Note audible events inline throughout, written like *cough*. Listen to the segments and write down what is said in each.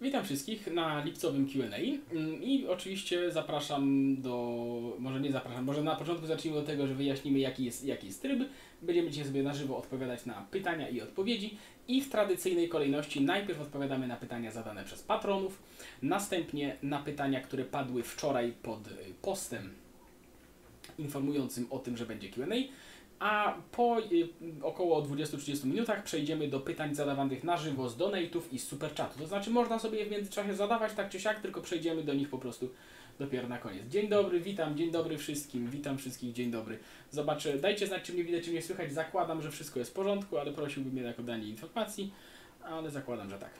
Witam wszystkich na lipcowym Q&A Mm, i oczywiście zapraszam do, może nie zapraszam, może na początku zacznijmy od tego, że wyjaśnimy jaki jest, jaki jest tryb. Będziemy dzisiaj sobie na żywo odpowiadać na pytania i odpowiedzi. I w tradycyjnej kolejności najpierw odpowiadamy na pytania zadane przez patronów, następnie na pytania, które padły wczoraj pod y, postem informującym o tym, że będzie Q&A, a po y, około 20-30 minutach przejdziemy do pytań zadawanych na żywo z donate'ów i z superchatu. To znaczy można sobie je w międzyczasie zadawać tak czy siak, tylko przejdziemy do nich po prostu dopiero na koniec. Dzień dobry, witam, dzień dobry wszystkim, witam wszystkich, dzień dobry. Zobaczę, dajcie znać, czy mnie widać, czy mnie słychać. Zakładam, że wszystko jest w porządku, ale prosiłbym jednak o danie informacji, ale zakładam, że tak.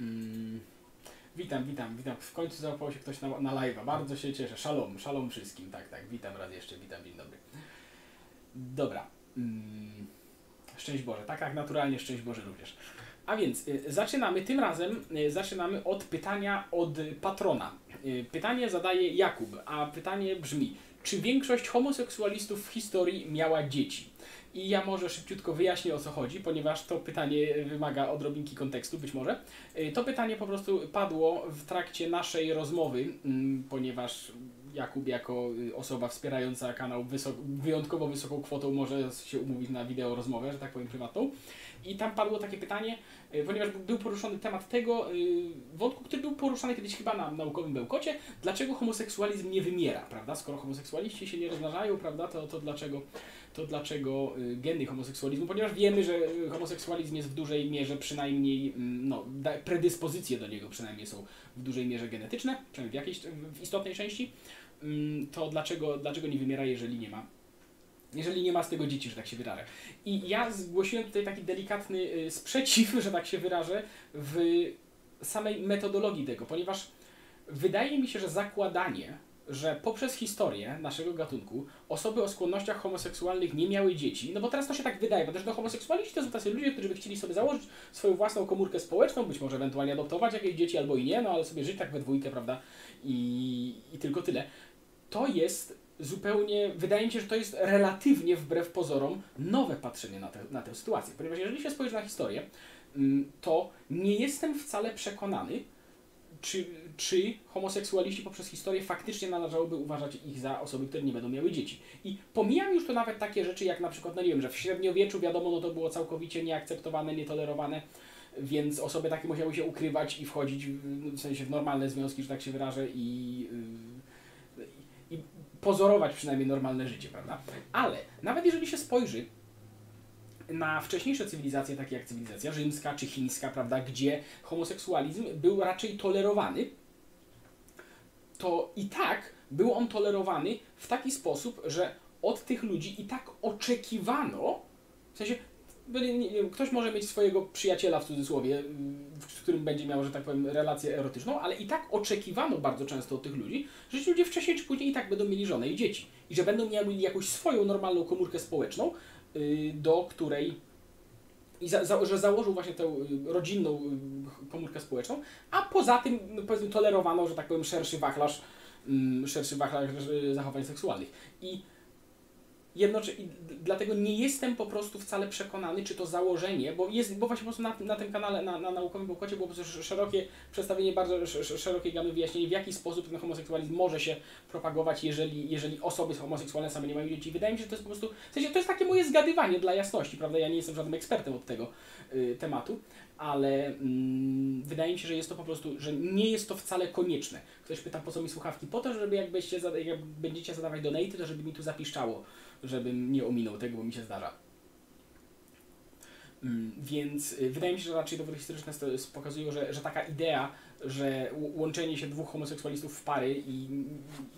Mm. Witam, witam, witam. W końcu załapał się ktoś na, na live'a. Bardzo się cieszę. Szalom, szalom wszystkim. Tak, tak. Witam raz jeszcze, witam, dzień dobry. Dobra. Mm. Szczęść Boże. Tak, tak, naturalnie szczęść Boże również. A więc y, zaczynamy. Tym razem y, zaczynamy od pytania od patrona. Y, pytanie zadaje Jakub, a pytanie brzmi: czy większość homoseksualistów w historii miała dzieci? I ja może szybciutko wyjaśnię o co chodzi, ponieważ to pytanie wymaga odrobinki kontekstu, być może. To pytanie po prostu padło w trakcie naszej rozmowy, mm, ponieważ Jakub jako y, osoba wspierająca kanał wysok, wyjątkowo wysoką kwotą może się umówić na wideo rozmowę, że tak powiem prywatną. I tam padło takie pytanie, y, ponieważ był poruszony temat tego y, wątku, który był poruszany kiedyś chyba na naukowym bełkocie, dlaczego homoseksualizm nie wymiera, prawda? Skoro homoseksualiści się nie rozmnażają, prawda, to, to dlaczego to dlaczego geny homoseksualizmu, ponieważ wiemy, że homoseksualizm jest w dużej mierze przynajmniej, mm, no, predyspozycje do niego przynajmniej są w dużej mierze genetyczne, przynajmniej w jakiejś, w istotnej części, to dlaczego, dlaczego nie wymiera, jeżeli nie ma jeżeli nie ma z tego dzieci, że tak się wyrażę. I ja zgłosiłem tutaj taki delikatny y, sprzeciw, *laughs* że tak się wyrażę, w samej metodologii tego, ponieważ wydaje mi się, że zakładanie, że poprzez historię naszego gatunku osoby o skłonnościach homoseksualnych nie miały dzieci, no bo teraz to się tak wydaje, bo też do homoseksualiści to są tacy ludzie, którzy by chcieli sobie założyć swoją własną komórkę społeczną, być może ewentualnie adoptować jakieś dzieci albo i nie, no ale sobie żyć tak we dwójkę, prawda, i, i tylko tyle. To jest zupełnie, wydaje mi się, że to jest relatywnie wbrew pozorom nowe patrzenie na, te, na tę sytuację, ponieważ jeżeli się spojrzy na historię, mm, to nie jestem wcale przekonany, czy, czy homoseksualiści poprzez historię faktycznie należałoby uważać ich za osoby, które nie będą miały dzieci. I pomijam już to nawet takie rzeczy, jak na przykład, no nie wiem, że w średniowieczu wiadomo, no to było całkowicie nieakceptowane, nietolerowane, więc osoby takie musiały się ukrywać i wchodzić w, w sensie w normalne związki, że tak się wyrażę, i, i pozorować przynajmniej normalne życie, prawda? Ale nawet jeżeli się spojrzy na wcześniejsze cywilizacje, takie jak cywilizacja rzymska czy chińska, prawda, gdzie homoseksualizm był raczej tolerowany, to i tak był on tolerowany w taki sposób, że od tych ludzi i tak oczekiwano, w sensie ktoś może mieć swojego przyjaciela w cudzysłowie, y, w którym będzie miał, że tak powiem, relację erotyczną, ale i tak oczekiwano bardzo często od tych ludzi, że ci ludzie wcześniej czy później i tak będą mieli żonę i dzieci. I że będą mieli jakąś swoją normalną komórkę społeczną, y, do której i za, za, że założył właśnie tę y, rodzinną y, komórkę społeczną, a poza tym no, powiedzmy tolerowano, że tak powiem, szerszy wachlarz, mm, szerszy wachlarz zachowań seksualnych. I jednocześnie dlatego nie jestem po prostu wcale przekonany, czy to założenie, bo jest, bo właśnie po prostu na, na tym kanale, na, na naukowym pokładzie było po prostu sz- szerokie przedstawienie bardzo sz- sz- szerokiej gamy wyjaśnień, w jaki sposób ten homoseksualizm może się propagować, jeżeli, jeżeli osoby homoseksualne same nie mają dzieci. Wydaje mi się, że to jest po prostu, w sensie to jest takie moje zgadywanie dla jasności, prawda? Ja nie jestem żadnym ekspertem od tego y, tematu, ale mm, wydaje mi się, że jest to po prostu, że nie jest to wcale konieczne. Ktoś pyta, po co mi słuchawki? Po to, żeby zada- jak będziecie zadawać donaty, to żeby mi tu zapiszczało, żebym nie ominął tego, bo mi się zdarza. Mm, Więc y, wydaje mi się, że raczej dowody historyczne pokazują, że, że taka idea, że łączenie się dwóch homoseksualistów w pary i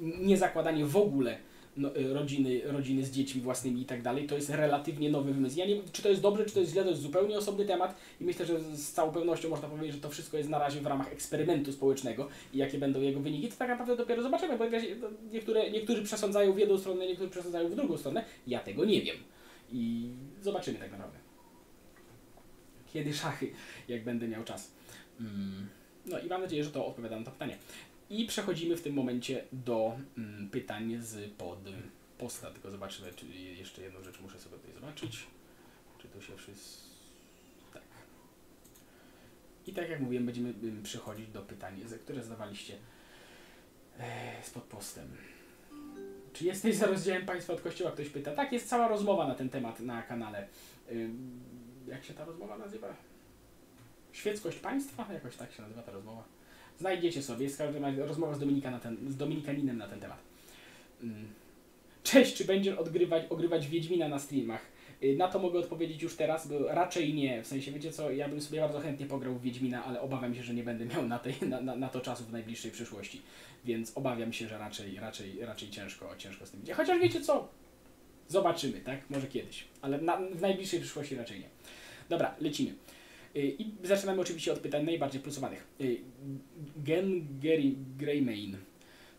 nie zakładanie w ogóle no, y, rodziny, rodziny z dziećmi własnymi i tak dalej, to jest relatywnie nowy wymysł. Ja nie wiem, czy to jest dobrze, czy to jest źle, to jest zupełnie osobny temat i myślę, że z całą pewnością można powiedzieć, że to wszystko jest na razie w ramach eksperymentu społecznego i jakie będą jego wyniki, to tak naprawdę dopiero zobaczymy, bo niektóre, niektórzy przesądzają w jedną stronę, niektórzy przesądzają w drugą stronę. Ja tego nie wiem. I zobaczymy tak naprawdę. Kiedy szachy, jak będę miał czas. Mm, No i mam nadzieję, że to odpowiada na to pytanie. I przechodzimy w tym momencie do mm, pytań z pod posta. Tylko zobaczymy, czy jeszcze jedną rzecz muszę sobie tutaj zobaczyć. Czy to się wszyscy... Tak. I tak jak mówiłem, będziemy ym, przechodzić do pytań, które zadawaliście e, spod postem. Czy jesteś za rozdziałem państwa od kościoła? Ktoś pyta. Tak, jest cała rozmowa na ten temat na kanale. Jak się ta rozmowa nazywa? Świeckość państwa? Jakoś tak się nazywa ta rozmowa. Znajdziecie sobie, jest każdym rozmowa z, Dominika na ten, z Dominikaninem na ten temat. Ym. Cześć, czy będziesz odgrywać, ogrywać Wiedźmina na streamach? Y, Na to mogę odpowiedzieć już teraz, bo raczej nie. W sensie, wiecie co, ja bym sobie bardzo chętnie pograł w Wiedźmina, ale obawiam się, że nie będę miał na, tej, na, na, na to czasu w najbliższej przyszłości. Więc obawiam się, że raczej, raczej, raczej ciężko, ciężko z tym będzie. Chociaż wiecie co? Zobaczymy, tak? Może kiedyś. Ale na, w najbliższej przyszłości raczej nie. Dobra, lecimy. Y, I zaczynamy oczywiście od pytań najbardziej plusowanych. Y, Gen Gary Greymane.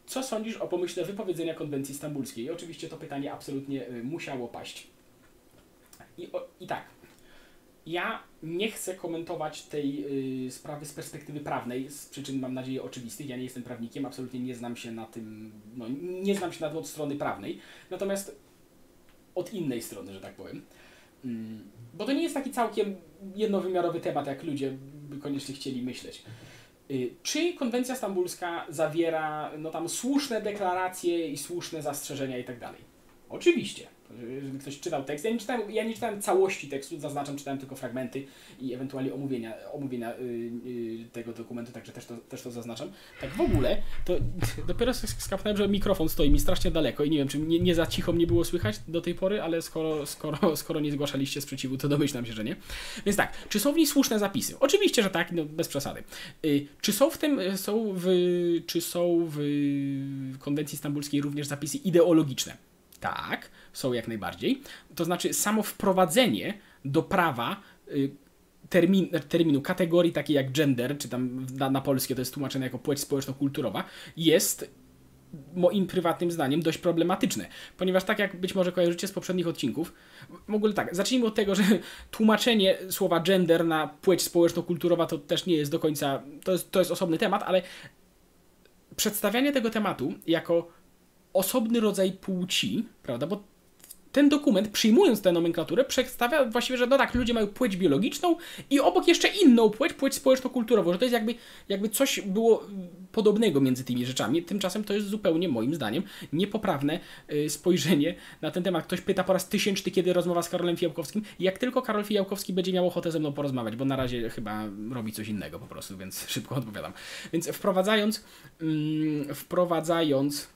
Co sądzisz o pomyśle wypowiedzenia konwencji stambulskiej? I oczywiście to pytanie absolutnie y, musiało paść. I, o, I tak, ja nie chcę komentować tej y, sprawy z perspektywy prawnej, z przyczyn mam nadzieję oczywistych. Ja nie jestem prawnikiem, absolutnie nie znam się na tym, no, nie znam się na od strony prawnej. Natomiast od innej strony, że tak powiem. Mm, Bo to nie jest taki całkiem jednowymiarowy temat, jak ludzie by koniecznie chcieli myśleć. Y, Czy konwencja stambulska zawiera no tam słuszne deklaracje i słuszne zastrzeżenia i tak dalej? Oczywiście. Jeżeli ktoś czytał tekst, ja nie czytałem, ja nie czytałem całości tekstu, zaznaczam, czytałem tylko fragmenty i ewentualnie omówienia, omówienia y, y, tego dokumentu, także też to, też to zaznaczam. Tak w ogóle, to *laughs* dopiero sk- skapnąłem, że mikrofon stoi mi strasznie daleko i nie wiem, czy nie, nie za cicho mnie było słychać do tej pory, ale skoro, skoro, *laughs* skoro nie zgłaszaliście sprzeciwu, to domyślam się, że nie. Więc tak, czy są w niej słuszne zapisy? Oczywiście, że tak, no bez przesady. Y, Czy są w tym, są w, czy są w konwencji stambulskiej również zapisy ideologiczne? Tak, są jak najbardziej. To znaczy samo wprowadzenie do prawa y, termin, terminu, kategorii takiej jak gender, czy tam na, na polskie to jest tłumaczone jako płeć społeczno-kulturowa, jest moim prywatnym zdaniem dość problematyczne, ponieważ tak jak być może kojarzycie z poprzednich odcinków, w ogóle tak, zacznijmy od tego, że *laughs* tłumaczenie słowa gender na płeć społeczno-kulturowa to też nie jest do końca, to jest, to jest osobny temat, ale przedstawianie tego tematu jako osobny rodzaj płci, prawda, bo ten dokument, przyjmując tę nomenklaturę, przedstawia właściwie, że no tak, ludzie mają płeć biologiczną i obok jeszcze inną płeć, płeć społeczno-kulturową, że to jest jakby, jakby coś było podobnego między tymi rzeczami. Tymczasem to jest zupełnie, moim zdaniem, niepoprawne y, spojrzenie na ten temat. Ktoś pyta po raz tysięczny, kiedy rozmowa z Karolem Fijałkowskim. Jak tylko Karol Fijałkowski będzie miał ochotę ze mną porozmawiać, bo na razie chyba robi coś innego po prostu, więc *laughs* szybko odpowiadam. Więc wprowadzając, mm, wprowadzając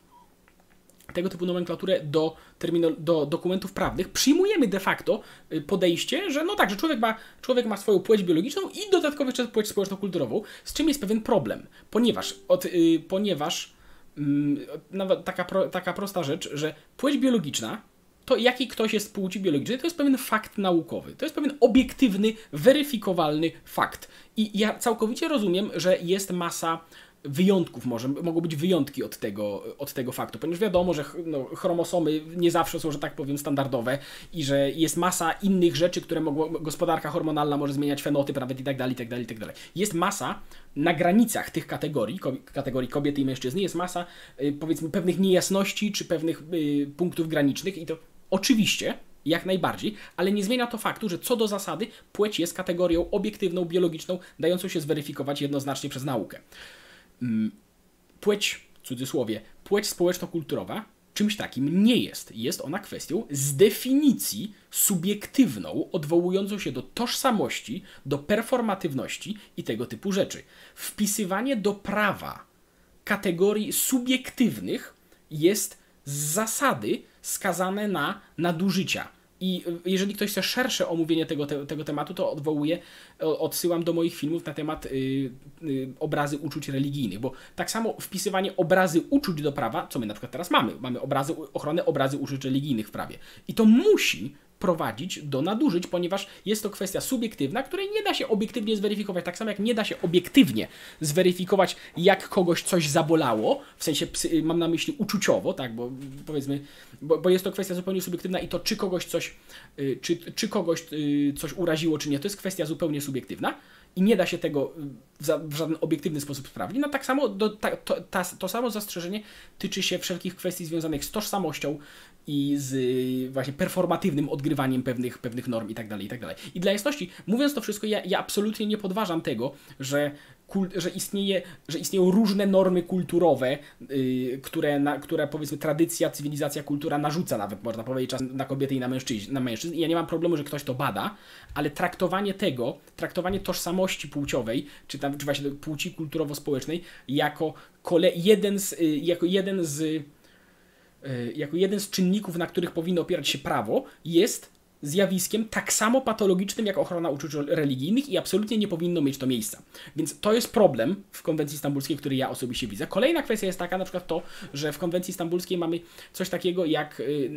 tego typu nomenklaturę do, termino, do dokumentów prawnych, przyjmujemy de facto y, podejście, że no tak, że człowiek ma, człowiek ma swoją płeć biologiczną i dodatkowo jeszcze płeć społeczno-kulturową, z czym jest pewien problem, ponieważ, od, y, ponieważ mm, nawet taka, pro, taka prosta rzecz, że płeć biologiczna to jaki ktoś jest płci biologicznej, to jest pewien fakt naukowy. To jest pewien obiektywny, weryfikowalny fakt. I ja całkowicie rozumiem, że jest masa wyjątków może, mogą być wyjątki od tego, od tego faktu, ponieważ wiadomo, że no, chromosomy nie zawsze są, że tak powiem, standardowe i że jest masa innych rzeczy, które mogą, gospodarka hormonalna może zmieniać fenotyp nawet i tak dalej, i tak dalej, i tak dalej. Jest masa na granicach tych kategorii, kategorii kobiety i mężczyzny, jest masa y, powiedzmy pewnych niejasności czy pewnych y, punktów granicznych i to oczywiście jak najbardziej, ale nie zmienia to faktu, że co do zasady płeć jest kategorią obiektywną, biologiczną, dającą się zweryfikować jednoznacznie przez naukę płeć, w cudzysłowie, płeć społeczno-kulturowa czymś takim nie jest. Jest ona kwestią z definicji subiektywną, odwołującą się do tożsamości, do performatywności i tego typu rzeczy. Wpisywanie do prawa kategorii subiektywnych jest z zasady skazane na nadużycia. I jeżeli ktoś chce szersze omówienie tego, te, tego tematu, to odwołuję, odsyłam do moich filmów na temat y, y, obrazy uczuć religijnych, bo tak samo wpisywanie obrazy uczuć do prawa, co my na przykład teraz mamy, mamy obrazy, ochronę obrazy uczuć religijnych w prawie. I to musi prowadzić do nadużyć, ponieważ jest to kwestia subiektywna, której nie da się obiektywnie zweryfikować. Tak samo jak nie da się obiektywnie zweryfikować, jak kogoś coś zabolało, w sensie mam na myśli uczuciowo, tak, bo powiedzmy, bo, bo jest to kwestia zupełnie subiektywna i to, czy kogoś coś, y, czy, czy kogoś y, coś uraziło, czy nie, to jest kwestia zupełnie subiektywna i nie da się tego y, w żaden obiektywny sposób sprawdzić. No tak samo do, ta, to, ta, to samo zastrzeżenie tyczy się wszelkich kwestii związanych z tożsamością i z y, właśnie performatywnym odgrywaniem pewnych, pewnych norm i tak dalej, i tak dalej. I dla jasności, mówiąc to wszystko, ja, ja absolutnie nie podważam tego, że że, istnieje, że istnieją różne normy kulturowe, yy, które, na, które powiedzmy tradycja, cywilizacja, kultura narzuca nawet, można powiedzieć, czas na kobiety i na mężczyzn. Na mężczyzn. I ja nie mam problemu, że ktoś to bada, ale traktowanie tego, traktowanie tożsamości płciowej, czy tam czy właśnie płci kulturowo-społecznej, jako, kole, jeden z, yy, jako jeden z jako jeden z czynników, na których powinno opierać się prawo, jest zjawiskiem tak samo patologicznym jak ochrona uczuć religijnych i absolutnie nie powinno mieć to miejsca. Więc to jest problem w konwencji stambulskiej, który ja osobiście widzę. Kolejna kwestia jest taka na przykład to, że w konwencji stambulskiej mamy coś takiego jak y,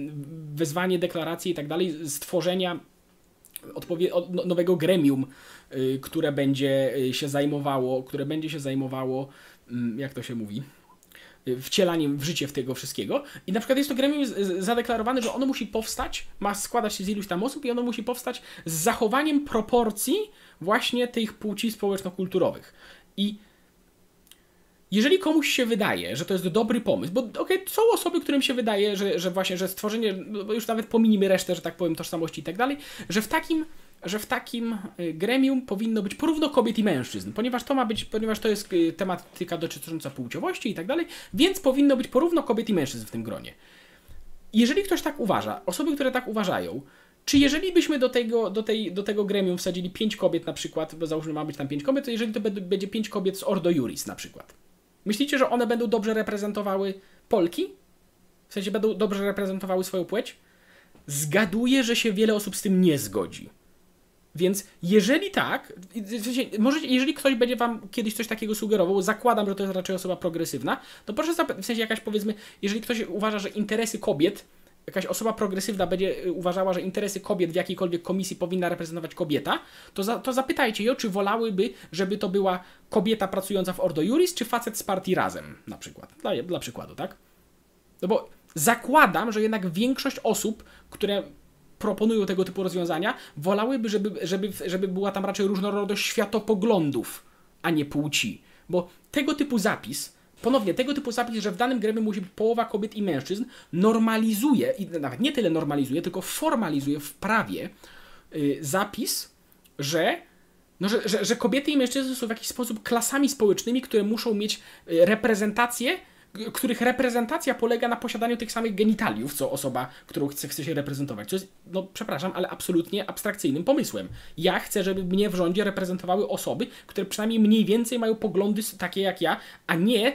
wezwanie, deklaracje i tak dalej, stworzenia no, nowego gremium, y, które będzie y, się zajmowało, które będzie się zajmowało, mm, jak to się mówi, wcielaniem w życie w tego wszystkiego. I na przykład jest to gremium zadeklarowane, że ono musi powstać, ma składać się z iluś tam osób i ono musi powstać z zachowaniem proporcji właśnie tych płci społeczno-kulturowych. I jeżeli komuś się wydaje, że to jest dobry pomysł, bo okej, okay, są osoby, którym się wydaje, że, że właśnie, że stworzenie, no już nawet pominimy resztę, że tak powiem, tożsamości i tak dalej, że w takim że w takim y, gremium powinno być porówno kobiet i mężczyzn, ponieważ to ma być, ponieważ to jest y, tematyka dotycząca płciowości i tak dalej, więc powinno być porówno kobiet i mężczyzn w tym gronie. Jeżeli ktoś tak uważa, osoby, które tak uważają, czy jeżeli byśmy do tego, do, tej, do tego gremium wsadzili pięć kobiet na przykład, bo załóżmy ma być tam pięć kobiet, to jeżeli to będzie pięć kobiet z Ordo Juris na przykład, myślicie, że one będą dobrze reprezentowały Polki? W sensie będą dobrze reprezentowały swoją płeć? Zgaduję, że się wiele osób z tym nie zgodzi. Więc jeżeli tak, może jeżeli ktoś będzie wam kiedyś coś takiego sugerował, zakładam, że to jest raczej osoba progresywna, to proszę w sensie jakaś powiedzmy, jeżeli ktoś uważa, że interesy kobiet, jakaś osoba progresywna będzie y, uważała, że interesy kobiet w jakiejkolwiek komisji powinna reprezentować kobieta, to, za, to zapytajcie ją, czy wolałyby, żeby to była kobieta pracująca w Ordo Juris, czy facet z partii Razem, na przykład. Dla, dla przykładu, tak? No bo zakładam, że jednak większość osób, które proponują tego typu rozwiązania, wolałyby, żeby, żeby, żeby była tam raczej różnorodność światopoglądów, a nie płci. Bo tego typu zapis, ponownie, tego typu zapis, że w danym gremium musi być połowa kobiet i mężczyzn, normalizuje, i nawet nie tyle normalizuje, tylko formalizuje w prawie yy, zapis, że no, że, że, że, kobiety i mężczyzny są w jakiś sposób klasami społecznymi, które muszą mieć y, reprezentację których reprezentacja polega na posiadaniu tych samych genitaliów, co osoba, którą chce, chce się reprezentować. Co jest, no przepraszam, ale absolutnie abstrakcyjnym pomysłem. Ja chcę, żeby mnie w rządzie reprezentowały osoby, które przynajmniej mniej więcej mają poglądy takie jak ja, a nie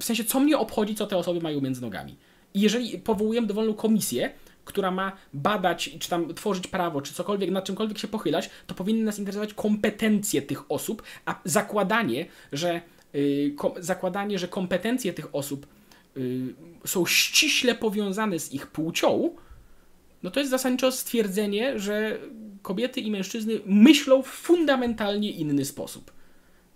w sensie, co mnie obchodzi, co te osoby mają między nogami. I jeżeli powołujemy dowolną komisję, która ma badać, czy tam tworzyć prawo, czy cokolwiek, nad czymkolwiek się pochylać, to powinny nas interesować kompetencje tych osób, a zakładanie, że zakładanie, że kompetencje tych osób y, są ściśle powiązane z ich płcią, no to jest zasadniczo stwierdzenie, że kobiety i mężczyzny myślą w fundamentalnie inny sposób.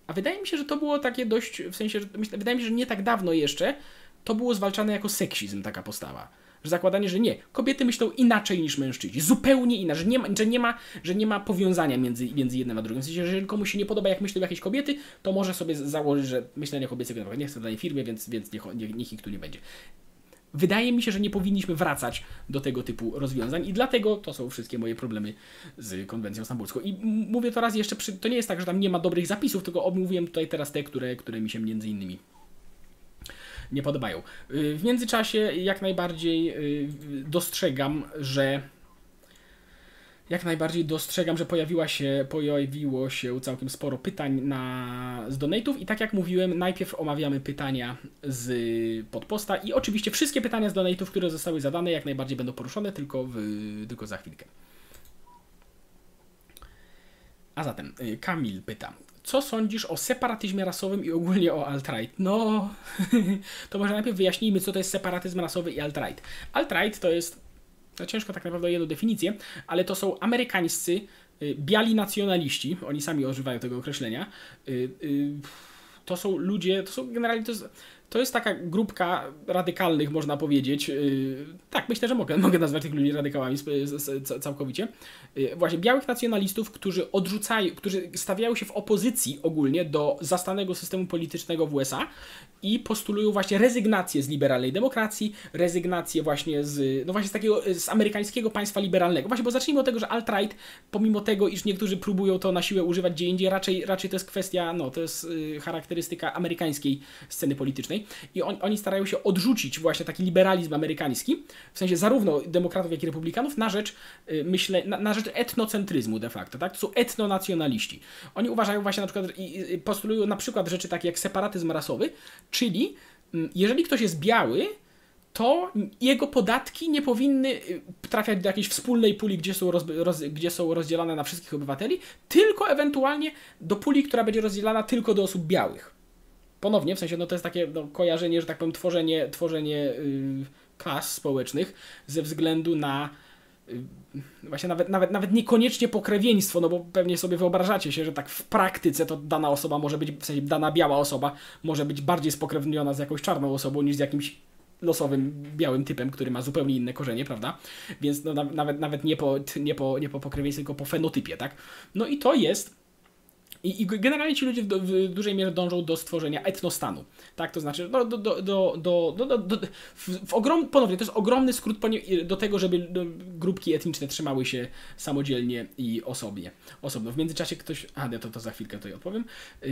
A wydaje mi się, że to było takie dość, w sensie, że, wydaje mi się, że nie tak dawno jeszcze to było zwalczane jako seksizm, taka postawa że zakładanie, że nie, kobiety myślą inaczej niż mężczyźni, zupełnie inaczej, że nie ma, że nie ma, że nie ma powiązania między, między jednym a drugim. W sensie, że jeżeli komuś się nie podoba, jak myślą jakieś kobiety, to może sobie założyć, że myślenie kobiecego nie chce w danej firmie, więc, więc niech, niech, niech ich tu nie będzie. Wydaje mi się, że nie powinniśmy wracać do tego typu rozwiązań i dlatego to są wszystkie moje problemy z konwencją stambulską. I mówię to raz jeszcze, przy, to nie jest tak, że tam nie ma dobrych zapisów, tylko omówiłem tutaj teraz te, które, które mi się między innymi nie podobają. Y, w międzyczasie jak najbardziej y, dostrzegam, że jak najbardziej dostrzegam, że pojawiła się, pojawiło się całkiem sporo pytań na, z donatów i tak jak mówiłem, najpierw omawiamy pytania z podposta i oczywiście wszystkie pytania z donatów, które zostały zadane, jak najbardziej będą poruszone, tylko, w, tylko za chwilkę. A zatem y, Kamil pyta, co sądzisz o separatyzmie rasowym i ogólnie o alt-right? No, *laughs* to może najpierw wyjaśnijmy, co to jest separatyzm rasowy i alt-right. Alt-right to jest, no ciężko tak naprawdę jedną definicję, ale to są amerykańscy, y, biali nacjonaliści, oni sami używają tego określenia. Y, y, to są ludzie, to są generalnie, to jest, to jest taka grupka radykalnych, można powiedzieć. Yy, tak, myślę, że mogę, *laughs* mogę nazwać tych ludzi radykałami całkowicie. Yy, właśnie białych nacjonalistów, którzy odrzucają, którzy stawiają się w opozycji ogólnie do zastanego systemu politycznego w USA i postulują właśnie rezygnację z liberalnej demokracji, rezygnację właśnie z, no właśnie z takiego, z amerykańskiego państwa liberalnego. Właśnie, bo zacznijmy od tego, że alt-right, pomimo tego, iż niektórzy próbują to na siłę używać gdzie indziej, raczej, raczej to jest kwestia, no to jest y, charakterystyka amerykańskiej sceny politycznej i on, oni starają się odrzucić właśnie taki liberalizm amerykański, w sensie zarówno demokratów, jak i republikanów, na rzecz, y, myślę, na, na rzecz etnocentryzmu de facto, tak? To są etnonacjonaliści. Oni uważają właśnie na przykład i, postulują na przykład rzeczy takie jak separatyzm rasowy, Czyli mm, jeżeli ktoś jest biały, to jego podatki nie powinny y, trafiać do jakiejś wspólnej puli, gdzie są, roz, roz, gdzie są rozdzielane na wszystkich obywateli, tylko ewentualnie do puli, która będzie rozdzielana tylko do osób białych. Ponownie, w sensie, no to jest takie no, kojarzenie, że tak powiem, tworzenie, tworzenie yy, klas społecznych ze względu na właśnie nawet, nawet, nawet niekoniecznie pokrewieństwo, no bo pewnie sobie wyobrażacie się, że tak w praktyce to dana osoba może być, w sensie dana biała osoba może być bardziej spokrewniona z jakąś czarną osobą niż z jakimś losowym białym typem, który ma zupełnie inne korzenie, prawda? Więc no, nawet, nawet nie, po, nie, po, nie po pokrewieństwie, tylko po fenotypie, tak? No i to jest i, I, generalnie ci ludzie w, w, dużej mierze dążą do stworzenia etnostanu. Tak, to znaczy do, do, do, do, do, do, do w, w ogrom, ponownie, to jest ogromny skrót do tego, żeby grupki etniczne trzymały się samodzielnie i osobnie. Osobno. W międzyczasie ktoś. A, nie, to, to za chwilkę to opowiem. Yy,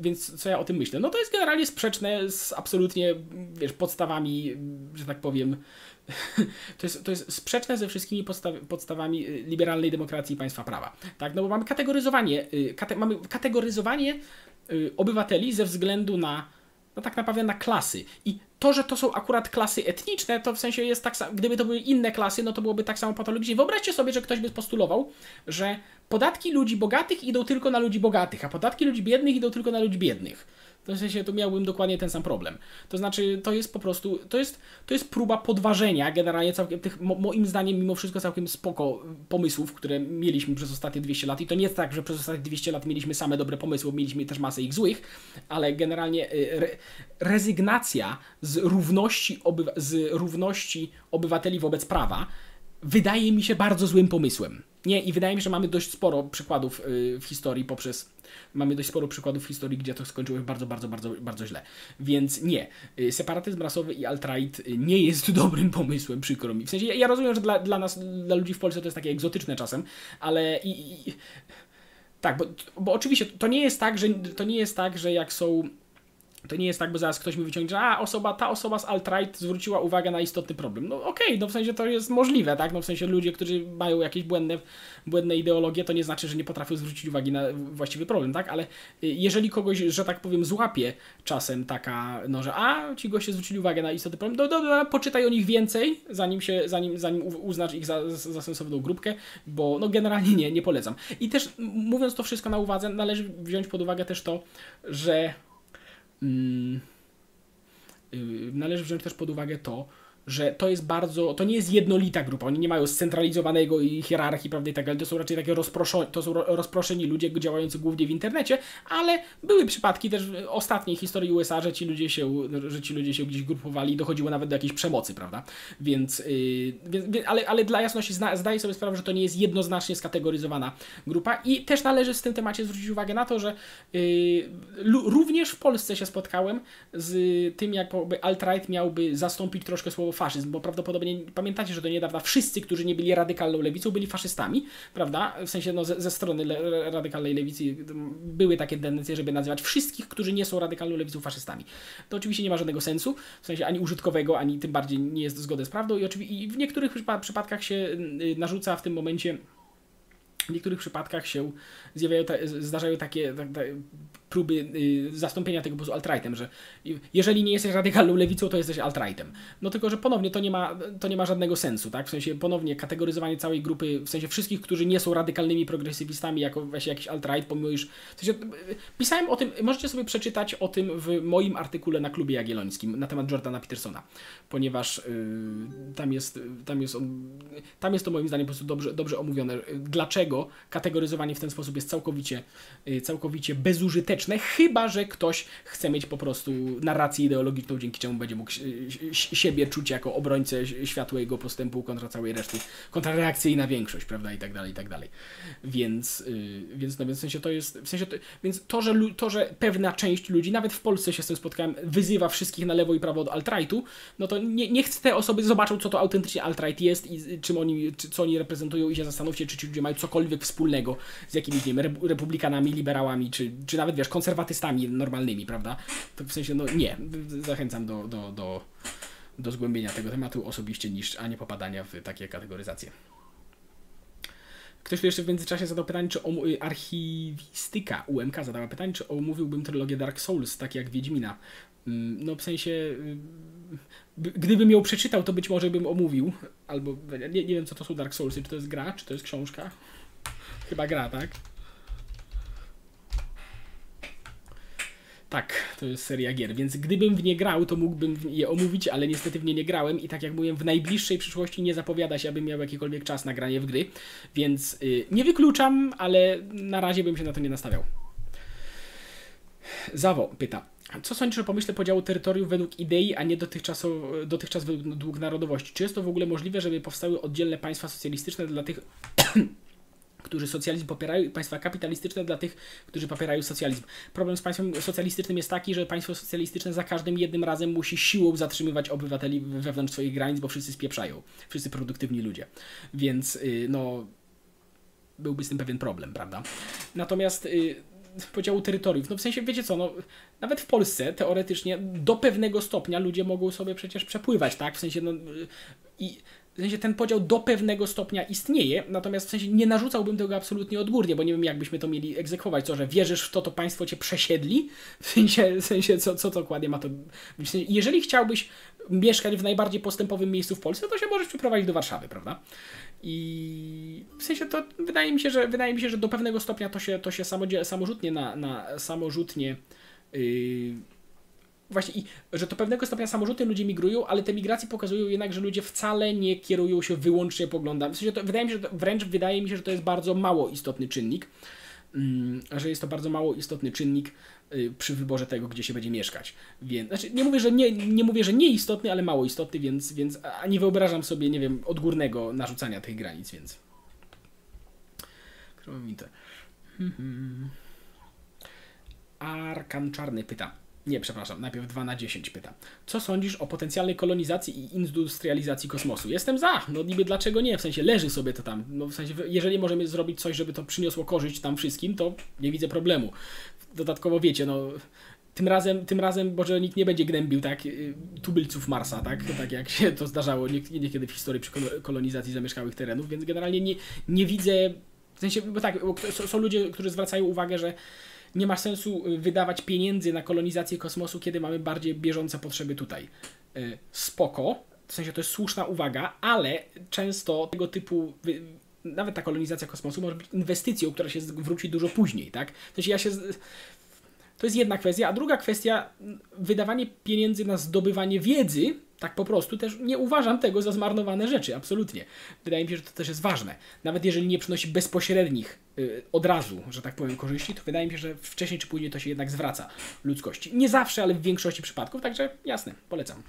więc co ja o tym myślę? No to jest generalnie sprzeczne z absolutnie, wiesz, podstawami, że tak powiem, *laughs* to jest, to jest sprzeczne ze wszystkimi podstaw, podstawami y, liberalnej demokracji i państwa prawa. Tak? No bo mamy kategoryzowanie, y, kate, mamy kategoryzowanie y, obywateli ze względu na no tak naprawdę na klasy. I to, że to są akurat klasy etniczne, to w sensie jest tak samo, gdyby to były inne klasy, no to byłoby tak samo patologicznie. Wyobraźcie sobie, że ktoś by postulował, że podatki ludzi bogatych idą tylko na ludzi bogatych, a podatki ludzi biednych idą tylko na ludzi biednych w sensie tu miałbym dokładnie ten sam problem. To znaczy, to jest po prostu, to jest, to jest próba podważenia generalnie całkiem tych, moim zdaniem, mimo wszystko całkiem spoko pomysłów, które mieliśmy przez ostatnie 200 lat. I to nie jest tak, że przez ostatnie 200 lat mieliśmy same dobre pomysły, mieliśmy też masę ich złych, ale generalnie y, re, rezygnacja z równości, obywa, z równości obywateli wobec prawa wydaje mi się bardzo złym pomysłem. Nie, i wydaje mi się, że mamy dość sporo przykładów y, w historii poprzez mamy dość sporo przykładów w historii, gdzie to skończyło się bardzo, bardzo, bardzo, bardzo źle. Więc nie. Y, separatyzm rasowy i alt-right nie jest *laughs* dobrym pomysłem, przykro mi. W sensie ja rozumiem, że dla, dla nas, dla ludzi w Polsce to jest takie egzotyczne czasem, ale i, i tak, bo, bo oczywiście to nie jest tak, że to nie jest tak, że jak są to nie jest tak, bo zaraz ktoś mi wyciągnie, że a osoba, ta osoba z alt-right zwróciła uwagę na istotny problem. No okej, okay, no w sensie to jest możliwe, tak? No w sensie ludzie, którzy mają jakieś błędne, błędne ideologie, to nie znaczy, że nie potrafią zwrócić uwagi na właściwy problem, tak? Ale y, jeżeli kogoś, że tak powiem, złapie czasem taka, no że a, ci goście zwrócili uwagę na istotny problem, no dobra, poczytaj o nich więcej, zanim się, zanim, zanim uznasz ich za, za sensowną grupkę, bo no generalnie nie, nie polecam. I też mówiąc to wszystko na uwadze, należy wziąć pod uwagę też to, że należy wziąć też pod uwagę to, że to jest bardzo, to nie jest jednolita grupa, oni nie mają scentralizowanego i hierarchii, prawda, i tak dalej, to są raczej takie rozproszeni, to są rozproszeni ludzie działający głównie w internecie, ale były przypadki też w ostatniej historii USA, że ci ludzie się, że ci ludzie się gdzieś grupowali i dochodziło nawet do jakiejś przemocy, prawda, więc, yy, więc ale, ale dla jasności zna, zdaję sobie sprawę, że to nie jest jednoznacznie skategoryzowana grupa i też należy w tym temacie zwrócić uwagę na to, że yy, również w Polsce się spotkałem z tym, jak alt-right miałby zastąpić troszkę słowo faszyzm, bo prawdopodobnie pamiętacie, że do niedawna wszyscy, którzy nie byli radykalną lewicą, byli faszystami, prawda? W sensie no, ze, ze strony le, radykalnej lewicy były takie tendencje, żeby nazywać wszystkich, którzy nie są radykalną lewicą faszystami. To oczywiście nie ma żadnego sensu, w sensie ani użytkowego, ani tym bardziej nie jest zgodne z prawdą i, oczywiście, w niektórych przypadkach się y, narzuca w tym momencie w niektórych przypadkach się zjawiają, zdarzają takie, takie próby y, zastąpienia tego po prostu alt-rightem, że jeżeli nie jesteś radykalną lewicą, to jesteś alt-rightem. No tylko, że ponownie to nie, ma, to nie ma żadnego sensu, tak? W sensie ponownie kategoryzowanie całej grupy, w sensie wszystkich, którzy nie są radykalnymi progresywistami, jako właśnie jakiś alt-right, pomimo iż... W sensie, pisałem o tym, możecie sobie przeczytać o tym w moim artykule na klubie jagiellońskim na temat Jordana Petersona, ponieważ yy, tam jest, tam jest on, tam jest to moim zdaniem po prostu dobrze, dobrze omówione, dlaczego kategoryzowanie w ten sposób jest całkowicie, yy, całkowicie bezużyteczne chyba że ktoś chce mieć po prostu narrację ideologiczną, dzięki czemu będzie mógł siebie czuć jako obrońcę światłego postępu kontra całej reszty, kontrareakcyjna większość, prawda, i tak dalej, i tak dalej. Więc, yy, więc no więc w sensie to jest, w sensie to, więc to że, to, że pewna część ludzi, nawet w Polsce się z tym spotkałem, wyzywa wszystkich na lewo i prawo od alt-rightu, no to nie, niech te osoby zobaczą, co to autentycznie alt-right jest i czym oni, czy, co oni reprezentują i się zastanówcie, czy ci ludzie mają cokolwiek wspólnego z jakimiś, nie wiem, republikanami, liberałami, czy, czy nawet, wiesz, konserwatystami normalnymi, prawda? To w sensie, no nie, zachęcam do, do, do, do zgłębienia tego tematu osobiście, niż, a nie popadania w takie kategoryzacje. Ktoś tu jeszcze w międzyczasie zadał pytanie, czy. Y, archiwistyka UMK zadała pytanie, czy omówiłbym trylogię Dark Souls, tak jak Wiedźmina. Mm, no w sensie, y, gdybym ją przeczytał, to być może bym omówił, albo nie, nie wiem co to są Dark Soulsy, czy to jest gra, czy to jest książka. Chyba gra, tak? Tak, to jest seria gier, więc gdybym w nie grał, to mógłbym je omówić, ale niestety w nie nie grałem i tak jak mówiłem, w najbliższej przyszłości nie zapowiada się, abym miał jakikolwiek czas na granie w gry, więc yy, nie wykluczam, ale na razie bym się na to nie nastawiał. Zawo pyta, co sądzisz o pomyśle podziału terytoriów według idei, a nie dotychczas, dotychczas według narodowości? Czy jest to w ogóle możliwe, żeby powstały oddzielne państwa socjalistyczne dla tych którzy socjalizm popierają i państwa kapitalistyczne dla tych, którzy popierają socjalizm. Problem z państwem socjalistycznym jest taki, że państwo socjalistyczne za każdym jednym razem musi siłą zatrzymywać obywateli wewnątrz swoich granic, bo wszyscy spieprzają. Wszyscy produktywni ludzie. Więc y, no byłby z tym pewien problem, prawda? Natomiast y, podziału terytoriów. No w sensie, wiecie co, no, nawet w Polsce teoretycznie do pewnego stopnia ludzie mogą sobie przecież przepływać, tak? W sensie, no i w sensie ten podział do pewnego stopnia istnieje, natomiast w sensie nie narzucałbym tego absolutnie odgórnie, bo nie wiem, jakbyśmy to mieli egzekwować. To, że wierzysz w to, to państwo cię przesiedli? W sensie, w sensie co, co dokładnie ma to. W sensie, jeżeli chciałbyś mieszkać w najbardziej postępowym miejscu w Polsce, to się możesz przeprowadzić do Warszawy, prawda? I w sensie to wydaje mi się, że wydaje mi się, że do pewnego stopnia to się, to się samorzutnie na, na samorzutnie yy, właśnie, i, że to pewnego stopnia samorzuty ludzie migrują, ale te migracje pokazują jednak, że ludzie wcale nie kierują się wyłącznie poglądami. W sensie to, wydaje mi się, że to, wręcz wydaje mi się, że to jest bardzo mało istotny czynnik, mm, że jest to bardzo mało istotny czynnik y, przy wyborze tego, gdzie się będzie mieszkać. Więc, znaczy, nie mówię, że nie, nie mówię, że nieistotny, ale mało istotny, więc, więc a nie wyobrażam sobie, nie wiem, odgórnego narzucania tych granic, więc. Kromite. Hmm. Arkan Czarny pyta. Nie, przepraszam, najpierw 2 na 10 pyta. Co sądzisz o potencjalnej kolonizacji i industrializacji kosmosu? Jestem za, no niby dlaczego nie? W sensie leży sobie to tam. No w sensie, jeżeli możemy zrobić coś, żeby to przyniosło korzyść tam wszystkim, to nie widzę problemu. Dodatkowo wiecie, no tym razem, tym razem może nikt nie będzie gnębił tak y, tubylców Marsa, tak, tak jak się to zdarzało niekiedy w historii przy kolonizacji zamieszkałych terenów, więc generalnie nie, nie widzę, w sensie, bo tak, są ludzie, którzy zwracają uwagę, że nie ma sensu y, wydawać pieniędzy na kolonizację kosmosu, kiedy mamy bardziej bieżące potrzeby tutaj. Y, spoko, w sensie to jest słuszna uwaga, ale często tego typu nawet ta kolonizacja kosmosu może być inwestycją, która się zwróci dużo później, tak? W sensie ja się to jest jedna kwestia, a druga kwestia wydawanie pieniędzy na zdobywanie wiedzy tak po prostu też nie uważam tego za zmarnowane rzeczy, absolutnie. Wydaje mi się, że to też jest ważne. Nawet jeżeli nie przynosi bezpośrednich yy, od razu, że tak powiem, korzyści, to wydaje mi się, że wcześniej czy później to się jednak zwraca ludzkości. Nie zawsze, ale w większości przypadków, także jasne, polecam.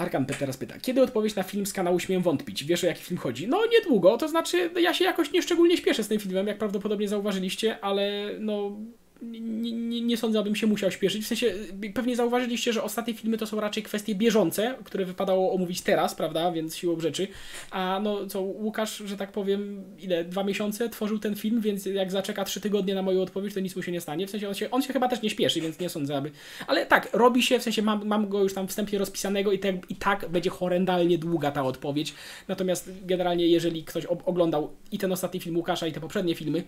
Arkan teraz pyta, kiedy odpowiedź na film z kanału Śmiem Wątpić? Wiesz o jaki film chodzi? No niedługo, to znaczy ja się jakoś nieszczególnie śpieszę z tym filmem, jak prawdopodobnie zauważyliście, ale no nie, nie, nie sądzę, abym się musiał śpieszyć. W sensie, pewnie zauważyliście, że ostatnie filmy to są raczej kwestie bieżące, które wypadało omówić teraz, prawda, więc siłą rzeczy. A no co, Łukasz, że tak powiem, ile, dwa miesiące tworzył ten film, więc jak zaczeka trzy tygodnie na moją odpowiedź, to nic mu się nie stanie. W sensie, on się, on się chyba też nie śpieszy, więc nie sądzę, aby... Ale tak, robi się, w sensie mam, mam go już tam wstępnie rozpisanego i, te, i tak będzie horrendalnie długa ta odpowiedź. Natomiast generalnie, jeżeli ktoś oglądał i ten ostatni film Łukasza, i te poprzednie filmy,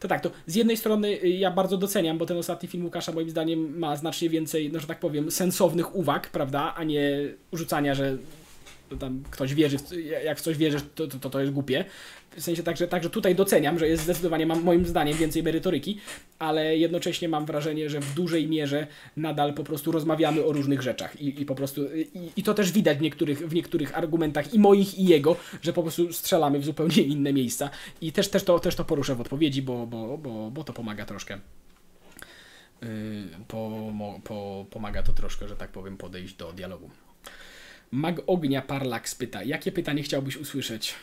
to tak, to z jednej strony y, ja bardzo doceniam doceniam, bo ten ostatni film Łukasza moim zdaniem ma znacznie więcej, no że tak powiem, sensownych uwag, prawda, a nie rzucania, że tam ktoś wierzy, jak w coś wierzysz, to, to, to jest głupie. W sensie także, także tutaj doceniam, że jest zdecydowanie, mam moim zdaniem, więcej merytoryki, ale jednocześnie mam wrażenie, że w dużej mierze nadal po prostu rozmawiamy o różnych rzeczach i, i po prostu i, i to też widać w niektórych, w niektórych argumentach i moich i jego, że po prostu strzelamy w zupełnie inne miejsca i też, też, to, też to poruszę w odpowiedzi, bo, bo, bo, bo to pomaga troszkę. Yy, po, po, pomaga to troszkę, że tak powiem, podejść do dialogu. Mag Ognia Parlax pyta, jakie pytanie chciałbyś usłyszeć?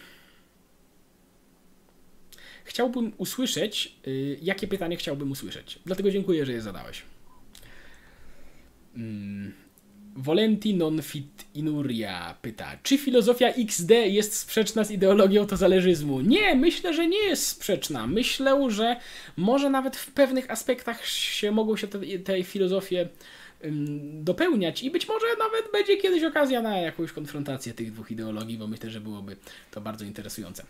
Chciałbym usłyszeć, yy, jakie pytanie chciałbym usłyszeć. Dlatego dziękuję, że je zadałeś. Hmm. Volenti non fit inuria pyta, czy filozofia XD jest sprzeczna z ideologią tozależyzmu? Nie, myślę, że nie jest sprzeczna. Myślę, że może nawet w pewnych aspektach się mogą się te, te filozofie dopełniać i być może nawet będzie kiedyś okazja na jakąś konfrontację tych dwóch ideologii, bo myślę, że byłoby to bardzo interesujące.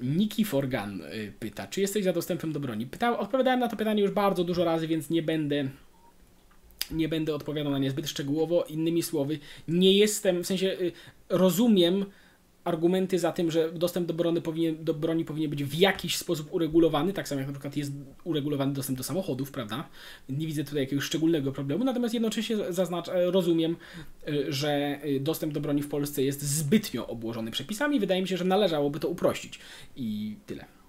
Niki Forgan y, pyta, czy jesteś za dostępem do broni? Pytał, odpowiadałem na to pytanie już bardzo dużo razy, więc nie będę nie będę odpowiadał na nie zbyt szczegółowo. Innymi słowy, nie jestem, w sensie y, rozumiem argumenty za tym, że dostęp do broni, powinien, do broni powinien być w jakiś sposób uregulowany, tak samo jak na przykład jest uregulowany dostęp do samochodów, prawda? Nie widzę tutaj jakiegoś szczególnego problemu, natomiast jednocześnie zaznacz, e, rozumiem, e, że e, dostęp do broni w Polsce jest zbytnio obłożony przepisami. Wydaje mi się, że należałoby to uprościć. I tyle.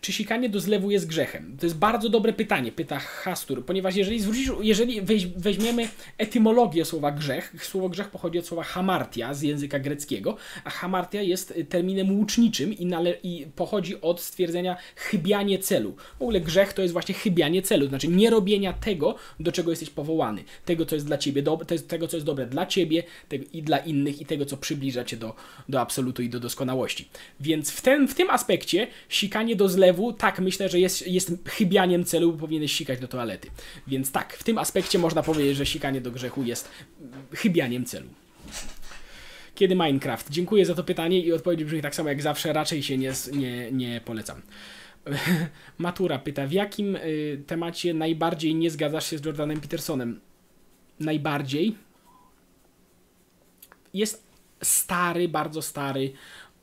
Czy sikanie do zlewu jest grzechem? To jest bardzo dobre pytanie, pyta Hastur, ponieważ jeżeli zwrócisz, jeżeli weźmiemy etymologię słowa grzech, słowo grzech pochodzi od słowa hamartia z języka greckiego, a hamartia jest terminem łuczniczym i, nale, i pochodzi od stwierdzenia chybianie celu. W ogóle grzech to jest właśnie chybianie celu, to znaczy nie robienia tego, do czego jesteś powołany, tego, co jest dla ciebie dobre, tego, co jest dobre dla ciebie tego, i dla innych i tego, co przybliża cię do, do absolutu i do doskonałości. Więc w, ten, w tym aspekcie sikanie do zlewu tak, myślę, że jest, jest chybianiem celu, bo powinieneś sikać do toalety. Więc tak, w tym aspekcie można powiedzieć, że sikanie do grzechu jest chybianiem celu. Kiedy Minecraft? Dziękuję za to pytanie i odpowiedź brzmi tak samo jak zawsze, raczej się nie, nie, nie polecam. *laughs* Matura pyta, w jakim y, temacie najbardziej nie zgadzasz się z Jordanem Petersonem? Najbardziej? Jest stary, bardzo stary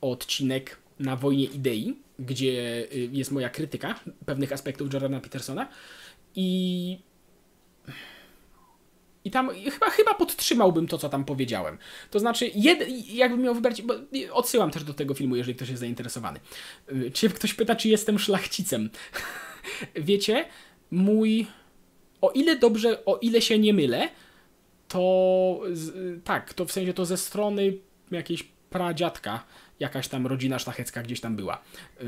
odcinek na wojnie idei, gdzie y, jest moja krytyka pewnych aspektów Jordana Petersona i i tam chyba, chyba podtrzymałbym to, co tam powiedziałem. To znaczy, jed, jakbym miał wybrać, bo odsyłam też do tego filmu, jeżeli ktoś jest zainteresowany. Y, czy ktoś pyta, czy jestem szlachcicem? *laughs* Wiecie, mój. O ile dobrze, o ile się nie mylę, to tak, to w sensie to ze strony jakiejś pradziadka jakaś tam rodzina szlachecka gdzieś tam była. Yy,